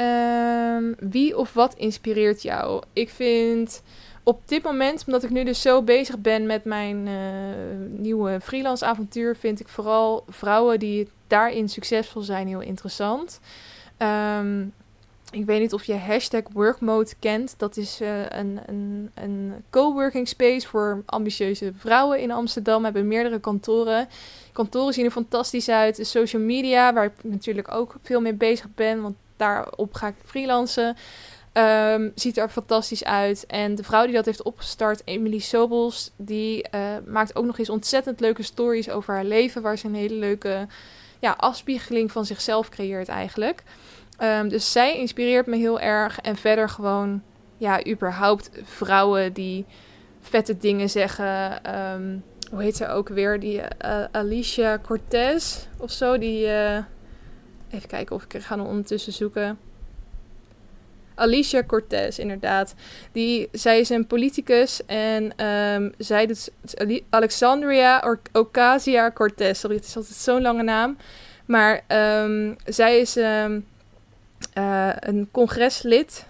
Ehm, wie of wat inspireert jou? Ik vind op dit moment, omdat ik nu dus zo bezig ben met mijn uh, nieuwe freelance avontuur, vind ik vooral vrouwen die daarin succesvol zijn heel interessant. Um, ik weet niet of je hashtag workmode kent. Dat is uh, een, een, een coworking space voor ambitieuze vrouwen in Amsterdam. We hebben meerdere kantoren. Kantoren zien er fantastisch uit. Social media, waar ik natuurlijk ook veel mee bezig ben, want daarop ga ik freelancen. Um, ziet er fantastisch uit. En de vrouw die dat heeft opgestart, Emily Sobels, die uh, maakt ook nog eens ontzettend leuke stories over haar leven. Waar ze een hele leuke ja, afspiegeling van zichzelf creëert eigenlijk. Um, dus zij inspireert me heel erg. En verder gewoon, ja, überhaupt vrouwen die vette dingen zeggen. Ehm, hoe heet ze ook weer? Die uh, Alicia Cortez of zo. Die. Uh, even kijken of ik er ga ondertussen zoeken. Alicia Cortez, inderdaad. Die, zij is een politicus en um, zij doet Alexandria Ocasio Cortez. Sorry, het is altijd zo'n lange naam. Maar um, zij is um, uh, een congreslid.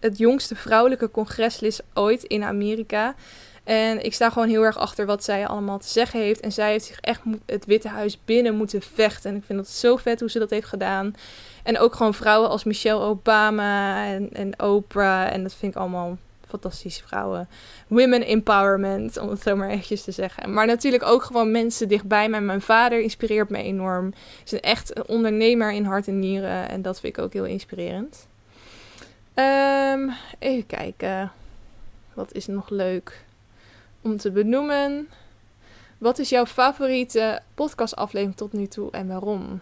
Het jongste vrouwelijke congreslid ooit in Amerika. En ik sta gewoon heel erg achter wat zij allemaal te zeggen heeft. En zij heeft zich echt het Witte Huis binnen moeten vechten. En ik vind het zo vet hoe ze dat heeft gedaan. En ook gewoon vrouwen als Michelle Obama en, en Oprah. En dat vind ik allemaal fantastische vrouwen. Women empowerment, om het zo maar eventjes te zeggen. Maar natuurlijk ook gewoon mensen dichtbij mij. Mijn vader inspireert me enorm. Is een echt een ondernemer in hart en nieren. En dat vind ik ook heel inspirerend. Um, even kijken. Wat is nog leuk om te benoemen? Wat is jouw favoriete podcastaflevering tot nu toe en waarom?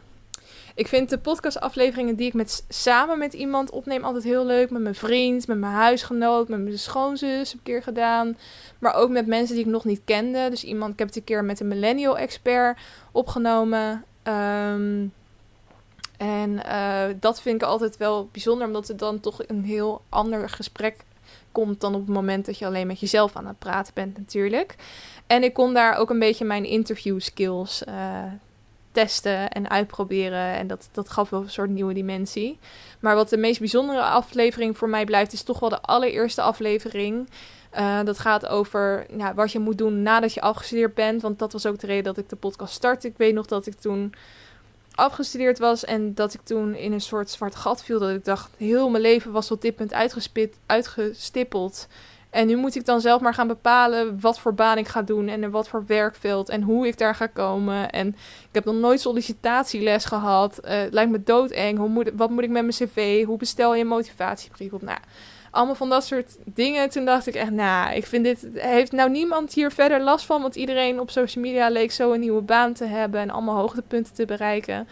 Ik vind de podcastafleveringen die ik met, samen met iemand opneem altijd heel leuk. Met mijn vriend, met mijn huisgenoot, met mijn schoonzus heb ik een keer gedaan. Maar ook met mensen die ik nog niet kende. Dus iemand, ik heb het een keer met een millennial expert opgenomen. Um, en uh, dat vind ik altijd wel bijzonder, omdat het dan toch een heel ander gesprek komt dan op het moment dat je alleen met jezelf aan het praten bent natuurlijk. En ik kon daar ook een beetje mijn interview skills uh, testen en uitproberen. En dat, dat gaf wel een soort nieuwe dimensie. Maar wat de meest bijzondere aflevering voor mij blijft, is toch wel de allereerste aflevering. Uh, dat gaat over wat je moet doen nadat je afgestudeerd bent. Want dat was ook de reden dat ik de podcast startte. Ik weet nog dat ik toen afgestudeerd was en dat ik toen in een soort zwart gat viel. Dat ik dacht, heel mijn leven was tot dit punt uitgespit, uitgestippeld. En nu moet ik dan zelf maar gaan bepalen wat voor baan ik ga doen en wat voor werkveld en hoe ik daar ga komen. En ik heb nog nooit sollicitatieles gehad. Uh, het lijkt me doodeng. Hoe moet, wat moet ik met mijn cv? Hoe bestel je een motivatiebrief op? Nou, allemaal van dat soort dingen. Toen dacht ik echt, nou, ik vind dit... Heeft nou niemand hier verder last van? Want iedereen op social media leek zo een nieuwe baan te hebben en allemaal hoogtepunten te bereiken.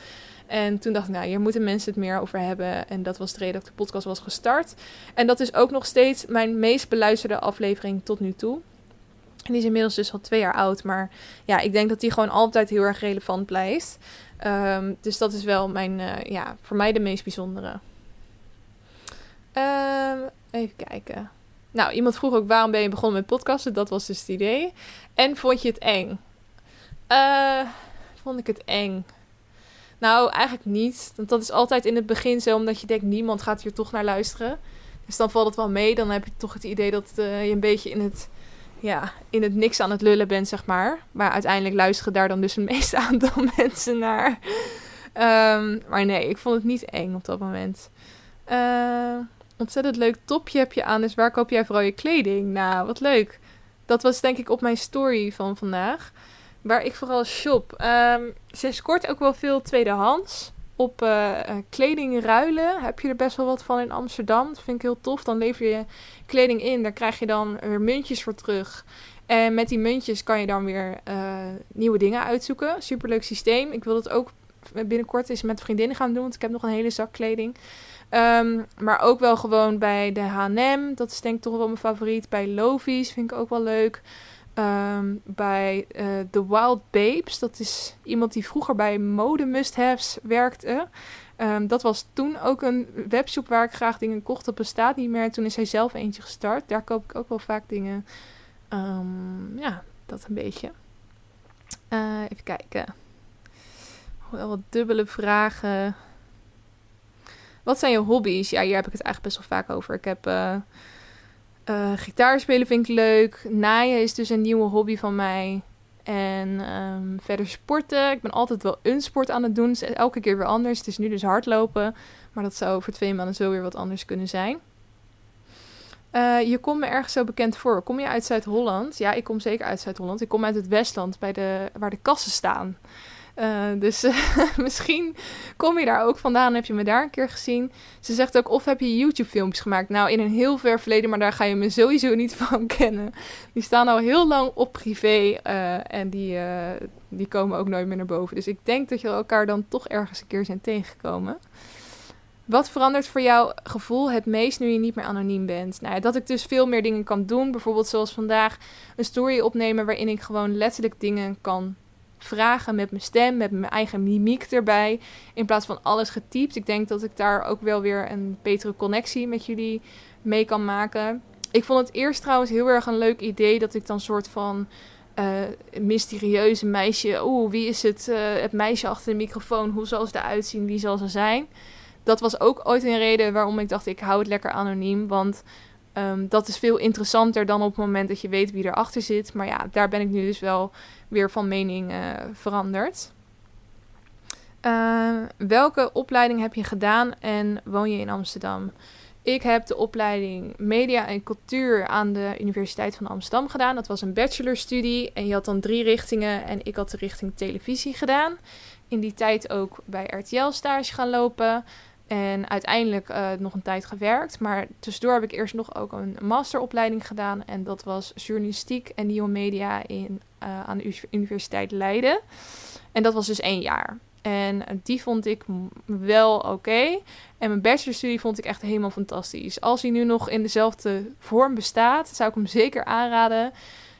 En toen dacht ik, nou, hier moeten mensen het meer over hebben. En dat was de reden dat de podcast was gestart. En dat is ook nog steeds mijn meest beluisterde aflevering tot nu toe. En die is inmiddels dus al twee jaar oud. Maar ja, ik denk dat die gewoon altijd heel erg relevant blijft. Um, dus dat is wel mijn, uh, ja, voor mij de meest bijzondere. Um, even kijken. Nou, iemand vroeg ook waarom ben je begonnen met podcasten. Dat was dus het idee. En vond je het eng? Uh, vond ik het eng? Nou, eigenlijk niet. Want dat is altijd in het begin zo, omdat je denkt, niemand gaat hier toch naar luisteren. Dus dan valt het wel mee. Dan heb je toch het idee dat uh, je een beetje in het, ja, in het niks aan het lullen bent, zeg maar. Maar uiteindelijk luisteren daar dan dus het meeste aantal mensen naar. Um, maar nee, ik vond het niet eng op dat moment. Uh, ontzettend leuk topje heb je aan. Dus waar koop jij vooral je kleding? Nou, wat leuk. Dat was denk ik op mijn story van vandaag. Waar ik vooral shop. Um, ze scoort ook wel veel tweedehands. Op uh, kleding ruilen heb je er best wel wat van in Amsterdam. Dat vind ik heel tof. Dan lever je kleding in. Daar krijg je dan weer muntjes voor terug. En met die muntjes kan je dan weer uh, nieuwe dingen uitzoeken. Superleuk systeem. Ik wil het ook binnenkort eens met vriendinnen gaan doen. Want ik heb nog een hele zak kleding. Um, maar ook wel gewoon bij de H&M. Dat is denk ik toch wel mijn favoriet. Bij Lovies vind ik ook wel leuk. Um, bij uh, The Wild Babes. Dat is iemand die vroeger bij Mode Must-Haves werkte. Um, dat was toen ook een webshop waar ik graag dingen kocht. Dat bestaat niet meer. Toen is hij zelf eentje gestart. Daar koop ik ook wel vaak dingen. Ja, dat een beetje. Uh, even kijken. Wel wat dubbele vragen. Wat zijn je hobby's? Ja, hier heb ik het eigenlijk best wel vaak over. Ik heb uh, gitaar spelen vind ik leuk. Naaien is dus een nieuwe hobby van mij. En um, verder sporten. Ik ben altijd wel een sport aan het doen. elke keer weer anders. Het is nu dus hardlopen. Maar dat zou over twee maanden zo weer wat anders kunnen zijn. Uh, je komt me ergens zo bekend voor. Kom je uit Zuid-Holland? Ja, ik kom zeker uit Zuid-Holland. Ik kom uit het Westland, bij de, waar de kassen staan. Uh, dus misschien kom je daar ook vandaan, heb je me daar een keer gezien. Ze zegt ook, of heb je YouTube-filmpjes gemaakt? Nou, in een heel ver verleden, maar daar ga je me sowieso niet van kennen. Die staan al heel lang op privé uh, en die, die komen ook nooit meer naar boven. Dus ik denk dat je elkaar dan toch ergens een keer zijn tegengekomen. Wat verandert voor jouw gevoel het meest nu je niet meer anoniem bent? Nou, dat ik dus veel meer dingen kan doen. Bijvoorbeeld zoals vandaag een story opnemen waarin ik gewoon letterlijk dingen kan vragen met mijn stem, met mijn eigen mimiek erbij. In plaats van alles getypt. Ik denk dat ik daar ook wel weer een betere connectie met jullie mee kan maken. Ik vond het eerst trouwens heel erg een leuk idee dat ik dan soort van uh, mysterieuze meisje. Oeh, wie is het, uh, het meisje achter de microfoon? Hoe zal ze eruit zien? Wie zal ze zijn? Dat was ook ooit een reden waarom ik dacht: ik hou het lekker anoniem. Want um, dat is veel interessanter dan op het moment dat je weet wie erachter zit. Maar ja, daar ben ik nu dus wel weer van mening uh, veranderd. welke opleiding heb je gedaan en woon je in Amsterdam? Ik heb de opleiding Media en Cultuur aan de Universiteit van Amsterdam gedaan. Dat was een bachelorstudie en je had dan drie richtingen en ik had de richting televisie gedaan. In die tijd ook bij RTL stage gaan lopen en uiteindelijk uh, nog een tijd gewerkt. Maar tussendoor heb ik eerst nog ook een masteropleiding gedaan en dat was journalistiek en nieuwe media in, uh, aan de Universiteit Leiden. En dat was dus één jaar. En die vond ik wel oké. En mijn bachelorstudie vond ik echt helemaal fantastisch. Als hij nu nog in dezelfde vorm bestaat, zou ik hem zeker aanraden.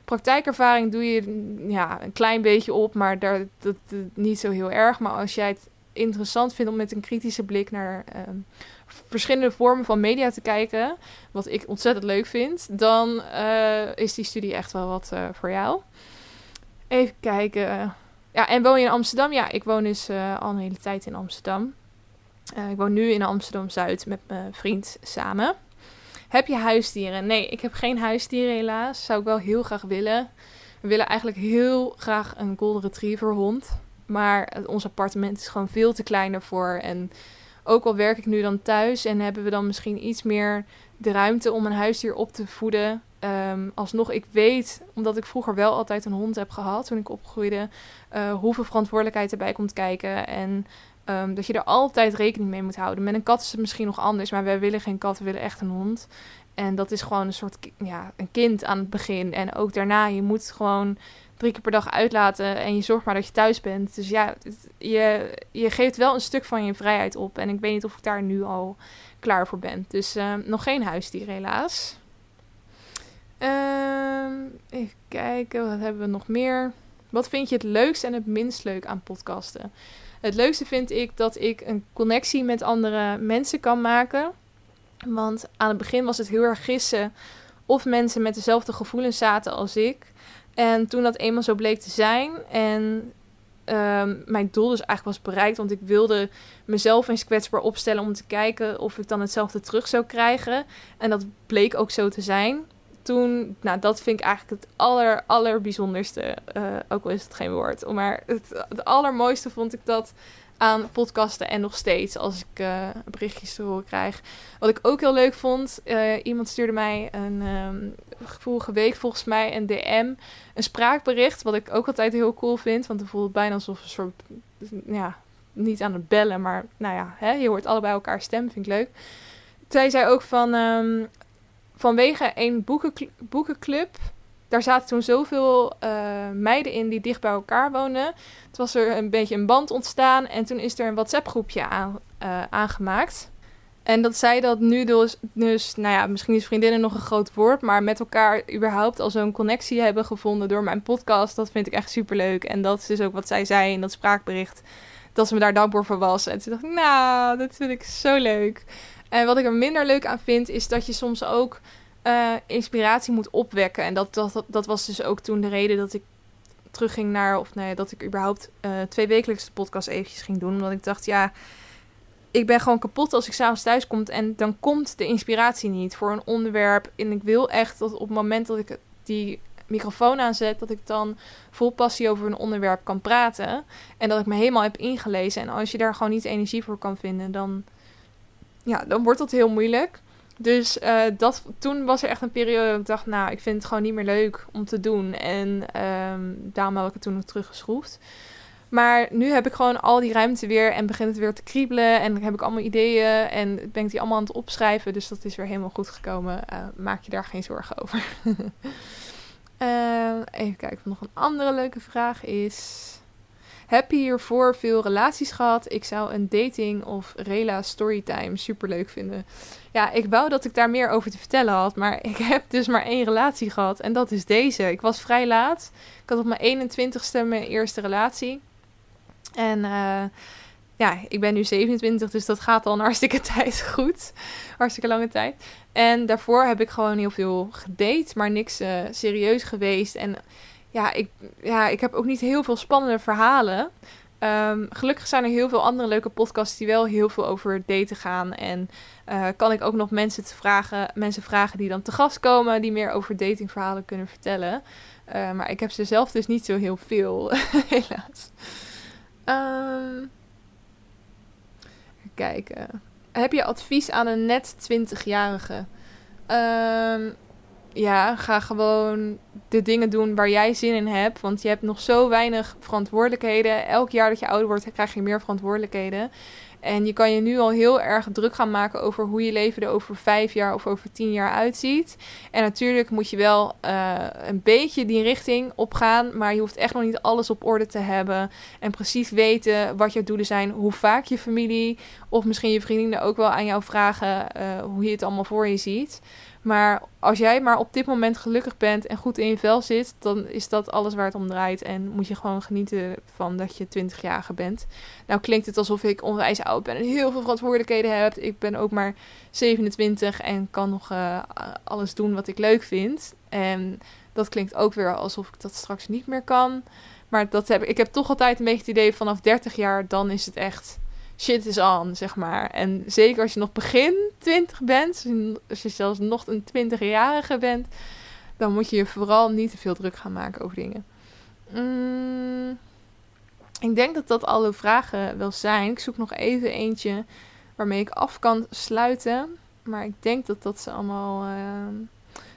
Praktijkervaring doe je ja, een klein beetje op, maar daar, dat, niet zo heel erg. Maar als jij het interessant vindt om met een kritische blik naar ehm, verschillende vormen van media te kijken, wat ik ontzettend leuk vind, dan uh, is die studie echt wel wat uh, voor jou. Even kijken. Ja, en woon je in Amsterdam? Ja, ik woon dus uh, al een hele tijd in Amsterdam. Ik woon nu in Amsterdam-Zuid met mijn vriend samen. Heb je huisdieren? Nee, ik heb geen huisdieren helaas. Zou ik wel heel graag willen. We willen eigenlijk heel graag een golden retriever hond. Maar ons appartement is gewoon veel te klein daarvoor. En ook al werk ik nu dan thuis en hebben we dan misschien iets meer de ruimte om een huisdier op te voeden. Um, alsnog, ik weet, omdat ik vroeger wel altijd een hond heb gehad toen ik opgroeide, uh, hoeveel verantwoordelijkheid erbij komt kijken. En um, dat je er altijd rekening mee moet houden. Met een kat is het misschien nog anders, maar wij willen geen kat, we willen echt een hond. En dat is gewoon een soort ja, een kind aan het begin. En ook daarna, je moet gewoon drie keer per dag uitlaten en je zorgt maar dat je thuis bent. Dus ja, je, je geeft wel een stuk van je vrijheid op. En ik weet niet of ik daar nu al klaar voor ben. Dus uh, nog geen huisdier helaas. Uh, even kijken, wat hebben we nog meer? Wat vind je het leukste en het minst leuk aan podcasten? Het leukste vind ik dat ik een connectie met andere mensen kan maken. Want aan het begin was het heel erg gissen of mensen met dezelfde gevoelens zaten als ik. En toen dat eenmaal zo bleek te zijn en um, mijn doel dus eigenlijk was bereikt, want ik wilde mezelf eens kwetsbaar opstellen om te kijken of ik dan hetzelfde terug zou krijgen. En dat bleek ook zo te zijn. Toen, nou, dat vind ik eigenlijk het aller, allerbijzonderste. Uh, ook al is het geen woord. Maar het, het allermooiste vond ik dat aan podcasten en nog steeds als ik uh, berichtjes te horen krijg. Wat ik ook heel leuk vond, uh, iemand stuurde mij een um, vorige week volgens mij een DM, een spraakbericht, wat ik ook altijd heel cool vind, want dan voelt het bijna alsof een soort, ja, niet aan het bellen, maar nou ja, hè, je hoort allebei elkaar stem, vind ik leuk. Zij zei ook van, um, vanwege een boekenclub daar zaten toen zoveel uh, meiden in die dicht bij elkaar woonden. Toen was er een beetje een band ontstaan en toen is er een WhatsApp-groepje aan, uh, aangemaakt. En dat zij dat nu dus, dus, nou ja, misschien is vriendinnen nog een groot woord, maar met elkaar überhaupt al zo'n connectie hebben gevonden door mijn podcast, dat vind ik echt super leuk. En dat is dus ook wat zij zei in dat spraakbericht, dat ze me daar dankbaar voor was. En toen dacht ik, nou, dat vind ik zo leuk. En wat ik er minder leuk aan vind, is dat je soms ook uh, inspiratie moet opwekken. En dat, dat, dat, was dus ook toen de reden dat ik terugging naar, of nee, dat ik überhaupt uh, twee wekelijks de podcast eventjes ging doen. Omdat ik dacht, ja, ik ben gewoon kapot als ik s'avonds thuis kom. En dan komt de inspiratie niet voor een onderwerp. En ik wil echt dat op het moment dat ik die microfoon aanzet, dat ik dan vol passie over een onderwerp kan praten. En dat ik me helemaal heb ingelezen. En als je daar gewoon niet energie voor kan vinden, dan, ja, dan wordt dat heel moeilijk. Dus uh, dat, toen was er echt een periode dat ik dacht, nou, ik vind het gewoon niet meer leuk om te doen. En um, daarom heb ik het toen nog teruggeschroefd. Maar nu heb ik gewoon al die ruimte weer en begint het weer te kriebelen. En heb ik allemaal ideeën en ben ik die allemaal aan het opschrijven. Dus dat is weer helemaal goed gekomen. Uh, maak je daar geen zorgen over. uh, even kijken of nog een andere leuke vraag is. Heb hiervoor veel relaties gehad. Ik zou een dating of rela storytime super leuk vinden. Ja, ik wou dat ik daar meer over te vertellen had, maar ik heb dus maar één relatie gehad en dat is deze. Ik was vrij laat. Ik had op mijn 21ste mijn eerste relatie. En uh, ja, ik ben nu 27, dus dat gaat al een hartstikke tijd goed. Hartstikke lange tijd. En daarvoor heb ik gewoon heel veel gedate, maar niks uh, serieus geweest. En ja ik, ja, ik heb ook niet heel veel spannende verhalen. Um, gelukkig zijn er heel veel andere leuke podcasts die wel heel veel over daten gaan. En uh, kan ik ook nog mensen, te vragen, mensen vragen die dan te gast komen, die meer over datingverhalen kunnen vertellen. Uh, maar ik heb ze zelf dus niet zo heel veel, helaas. Um, kijken. Heb je advies aan een net 20-jarige? Um, ja, ga gewoon de dingen doen waar jij zin in hebt. Want je hebt nog zo weinig verantwoordelijkheden. Elk jaar dat je ouder wordt, krijg je meer verantwoordelijkheden. En je kan je nu al heel erg druk gaan maken over hoe je leven er over vijf jaar of over tien jaar uitziet. En natuurlijk moet je wel uh, een beetje die richting opgaan. Maar je hoeft echt nog niet alles op orde te hebben. En precies weten wat je doelen zijn. Hoe vaak je familie of misschien je vriendinnen ook wel aan jou vragen uh, hoe je het allemaal voor je ziet. Maar als jij maar op dit moment gelukkig bent en goed in je vel zit, dan is dat alles waar het om draait. En moet je gewoon genieten van dat je 20-jarige bent. Nou klinkt het alsof ik onwijs oud ben en heel veel verantwoordelijkheden heb. Ik ben ook maar 27 en kan nog uh, alles doen wat ik leuk vind. En dat klinkt ook weer alsof ik dat straks niet meer kan. Maar dat heb, ik heb toch altijd een beetje het idee vanaf 30 jaar, dan is het echt shit is on, zeg maar. En zeker als je nog begin 20 bent, als je zelfs nog een 20-jarige bent, dan moet je je vooral niet te veel druk gaan maken over dingen. Mm, ik denk dat dat alle vragen wel zijn. Ik zoek nog even eentje waarmee ik af kan sluiten. Maar ik denk dat dat ze allemaal. Uh...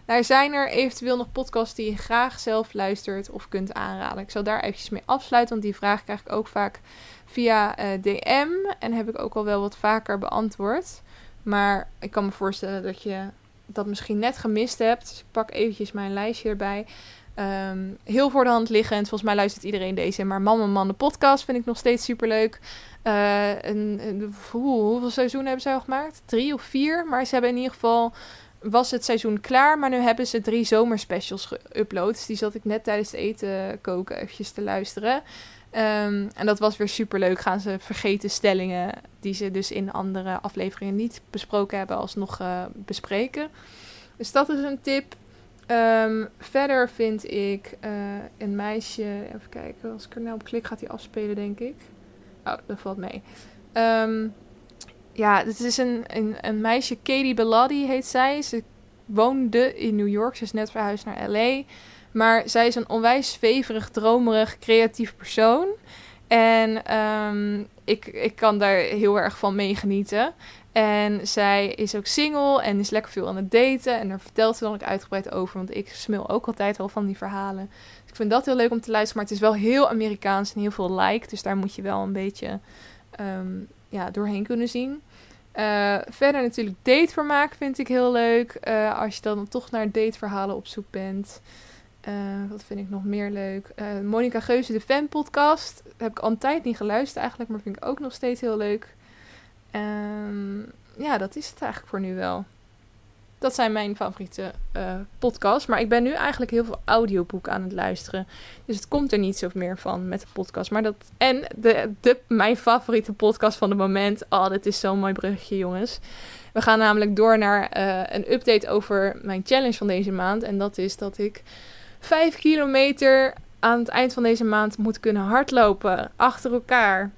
Nou, zijn er eventueel nog podcasts die je graag zelf luistert of kunt aanraden? Ik zal daar eventjes mee afsluiten, want die vraag krijg ik ook vaak via eh, DM. En heb ik ook al wel wat vaker beantwoord. Maar ik kan me voorstellen dat je dat misschien net gemist hebt. Dus ik pak eventjes mijn lijstje erbij. Um, heel voor de hand liggend. Volgens mij luistert iedereen deze. Maar Man en Man de podcast vind ik nog steeds super leuk. Uh, een, hoeveel seizoenen hebben ze al gemaakt? Drie of vier. Maar ze hebben in ieder geval... Was het seizoen klaar, maar nu hebben ze drie zomerspecials geüpload. Dus die zat ik net tijdens het eten koken eventjes te luisteren. Um, en dat was weer super leuk. Gaan ze vergeten stellingen die ze dus in andere afleveringen niet besproken hebben, alsnog uh, bespreken. Dus dat is een tip. Um, verder vind ik uh, een meisje. Even kijken, als ik er nou op klik, gaat hij afspelen, denk ik. Oh, dat valt mee. Um, ja, dit is een, een, een meisje, Katie Belladie heet zij. Ze woonde in New York. Ze is net verhuisd naar LA. Maar zij is een onwijs zweverig, dromerig, creatief persoon. En um, ik, ik kan daar heel erg van meegenieten. En zij is ook single en is lekker veel aan het daten. En daar vertelt ze dan ook uitgebreid over. Want ik smil ook altijd al van die verhalen. Dus ik vind dat heel leuk om te luisteren. Maar het is wel heel Amerikaans en heel veel like. Dus daar moet je wel een beetje um, ja, doorheen kunnen zien. Uh, verder natuurlijk datevermaak vind ik heel leuk. Uh, als je dan toch naar dateverhalen op zoek bent. Uh, wat vind ik nog meer leuk? Monica Geuze, de fan podcast. Heb ik al een tijd niet geluisterd eigenlijk, maar vind ik ook nog steeds heel leuk. Um, ja, dat is het eigenlijk voor nu wel. Dat zijn mijn favoriete uh, podcasts. Maar ik ben nu eigenlijk heel veel audioboeken aan het luisteren. Dus het komt er niet zo meer van met de podcast. Maar dat, en de, de, mijn favoriete podcast van het moment. Oh, dit is zo'n mooi bruggetje, jongens. We gaan namelijk door naar een update over mijn challenge van deze maand. En dat is dat ik 5 kilometer aan het eind van deze maand moet kunnen hardlopen achter elkaar.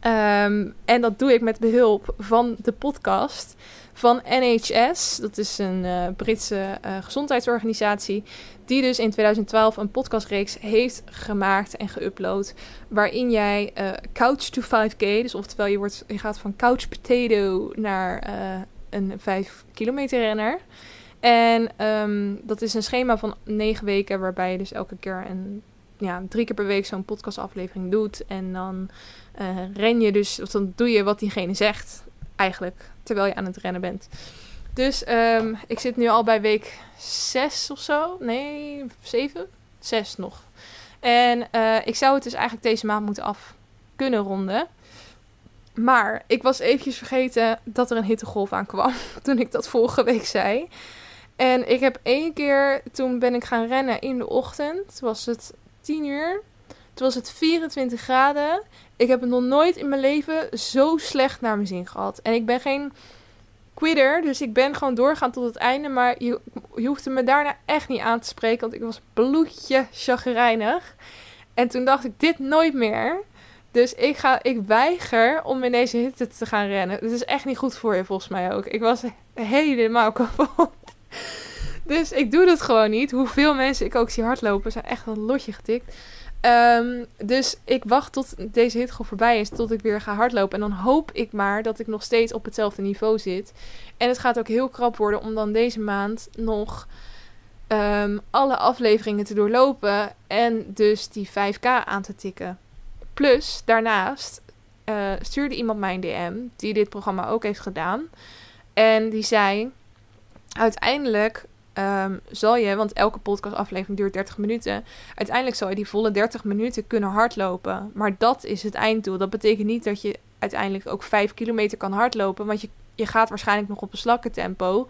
Um, en dat doe ik met behulp van de podcast van NHS. Dat is een uh, Britse uh, gezondheidsorganisatie. Die dus in 2012 een podcastreeks heeft gemaakt en geüpload. Waarin jij uh, Couch to 5K, dus oftewel je, wordt, je gaat van couch potato naar een 5 kilometer renner. En um, dat is een schema van negen weken, waarbij je dus elke keer een, ja, drie keer per week zo'n podcastaflevering doet. En dan uh, ren je dus, of dan doe je wat diegene zegt, eigenlijk, terwijl je aan het rennen bent. Dus um, ik zit nu al bij week zes of zo. Nee, zeven? Zes nog. En eh, ik zou het dus eigenlijk deze maand moeten af kunnen ronden. Maar ik was eventjes vergeten dat er een hittegolf aankwam toen ik dat vorige week zei. En ik heb één keer, toen ben ik gaan rennen in de ochtend. Was het 10 uur. Toen was het 24 graden. Ik heb het nog nooit in mijn leven zo slecht naar mijn zin gehad. En ik ben geen quitter, dus ik ben gewoon doorgaan tot het einde. Maar je, je hoefde me daarna echt niet aan te spreken, want ik was bloedje chagrijnig. En toen dacht ik, dit nooit meer. Dus ik, ga, ik weiger om in deze hitte te gaan rennen. Het is echt niet goed voor je, volgens mij ook. Ik was helemaal kapot. Dus ik doe dat gewoon niet. Hoeveel mensen ik ook zie hardlopen, zijn echt een lotje getikt. Ehm, dus ik wacht tot deze hittegolf voorbij is, tot ik weer ga hardlopen. En dan hoop ik maar dat ik nog steeds op hetzelfde niveau zit. En het gaat ook heel krap worden om dan deze maand nog ehm, alle afleveringen te doorlopen. En dus die 5K aan te tikken. Plus, daarnaast uh, stuurde iemand mij een DM die dit programma ook heeft gedaan. En die zei: Uiteindelijk um, zal je, want elke podcastaflevering duurt 30 minuten. Uiteindelijk zal je die volle 30 minuten kunnen hardlopen. Maar dat is het einddoel. Dat betekent niet dat je uiteindelijk ook 5 kilometer kan hardlopen. Want je, je gaat waarschijnlijk nog op een slakkentempo.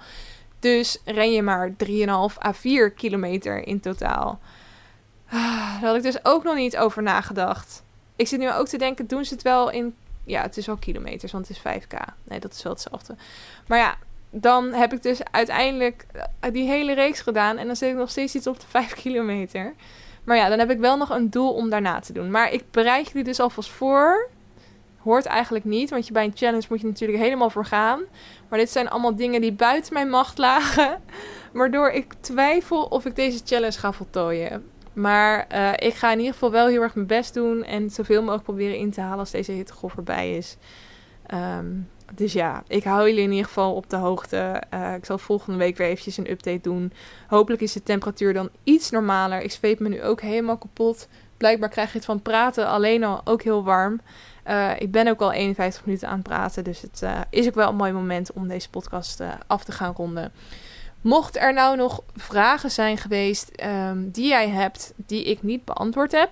Dus ren je maar 3,5 à 4 kilometer in totaal. Ah, daar had ik dus ook nog niet over nagedacht. Ik zit nu ook te denken, doen ze het wel in... Ja, het is wel kilometers, want het is 5k. Nee, dat is wel hetzelfde. Maar ja, dan heb ik dus uiteindelijk eh, die hele reeks gedaan. En dan zit ik nog steeds iets op de 5 kilometer. Maar ja, dan heb ik wel nog een doel om daarna te doen. Maar ik bereid jullie dus alvast voor. Hoort eigenlijk niet, want je bij een challenge moet je natuurlijk helemaal voor gaan. Maar dit zijn allemaal dingen die buiten mijn macht lagen. Waardoor ik twijfel of ik deze challenge ga voltooien. Maar uh, ik ga in ieder geval wel heel erg mijn best doen. En zoveel mogelijk proberen in te halen als deze hittegolf voorbij is. Um, dus ja, ik hou jullie in ieder geval op de hoogte. Uh, ik zal volgende week weer eventjes een update doen. Hopelijk is de temperatuur dan iets normaler. Ik zweep me nu ook helemaal kapot. Blijkbaar krijg je het van praten alleen al ook heel warm. Uh, ik ben ook al 51 minuten aan het praten. Dus het uh, is ook wel een mooi moment om deze podcast af te gaan ronden. Mocht er nou nog vragen zijn geweest um, die jij hebt die ik niet beantwoord heb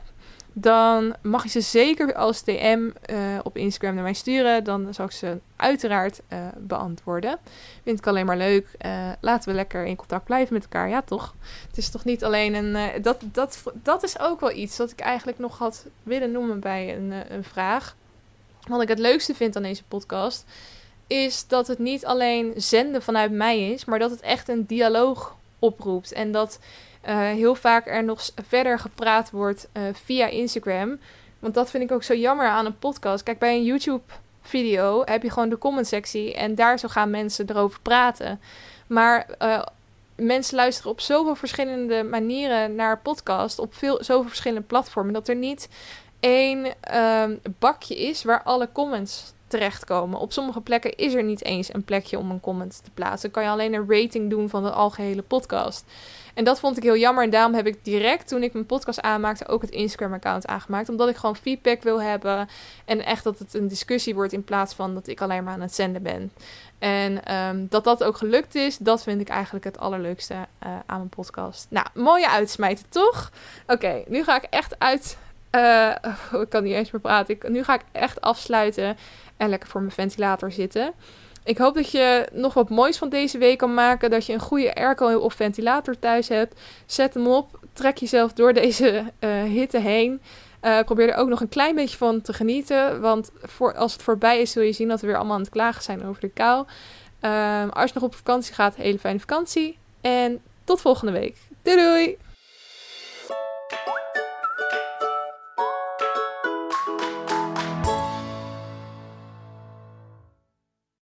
dan mag je ze zeker als DM uh, op Instagram naar mij sturen. Dan zal ik ze uiteraard uh, beantwoorden. Vind ik alleen maar leuk. Uh, laten we lekker in contact blijven met elkaar. Ja, toch? Het is toch niet alleen een. dat, dat, dat is ook wel iets wat ik eigenlijk nog had willen noemen bij een, een vraag. Wat ik het leukste vind aan deze podcast. Is dat het niet alleen zenden vanuit mij is, maar dat het echt een dialoog oproept. En dat heel vaak er nog verder gepraat wordt uh, via Instagram. Want dat vind ik ook zo jammer aan een podcast. Kijk, bij een YouTube-video heb je gewoon de comment-sectie en daar zo gaan mensen erover praten. Maar uh, mensen luisteren op zoveel verschillende manieren naar podcast, op veel, zoveel verschillende platformen, dat er niet één um, bakje is waar alle comments terechtkomen. Op sommige plekken is er niet eens een plekje om een comment te plaatsen. Dan kan je alleen een rating doen van de algehele podcast. En dat vond ik heel jammer. En daarom heb ik direct toen ik mijn podcast aanmaakte ook het Instagram-account aangemaakt. Omdat ik gewoon feedback wil hebben. En echt dat het een discussie wordt in plaats van dat ik alleen maar aan het zenden ben. En um, dat dat ook gelukt is, dat vind ik eigenlijk het allerleukste uh, aan mijn podcast. Nou, mooie uitsmijten, toch? Oké, nu ga ik echt uit. Uh, ik kan niet eens meer praten. Ik, nu ga ik echt afsluiten en lekker voor mijn ventilator zitten. Ik hoop dat je nog wat moois van deze week kan maken. Dat je een goede airco of ventilator thuis hebt. Zet hem op. Trek jezelf door deze uh, hitte heen. Uh, probeer er ook nog een klein beetje van te genieten. Want voor, als het voorbij is, zul je zien dat we weer allemaal aan het klagen zijn over de kou. Uh, als je nog op vakantie gaat, hele fijne vakantie. En tot volgende week. Doei doei!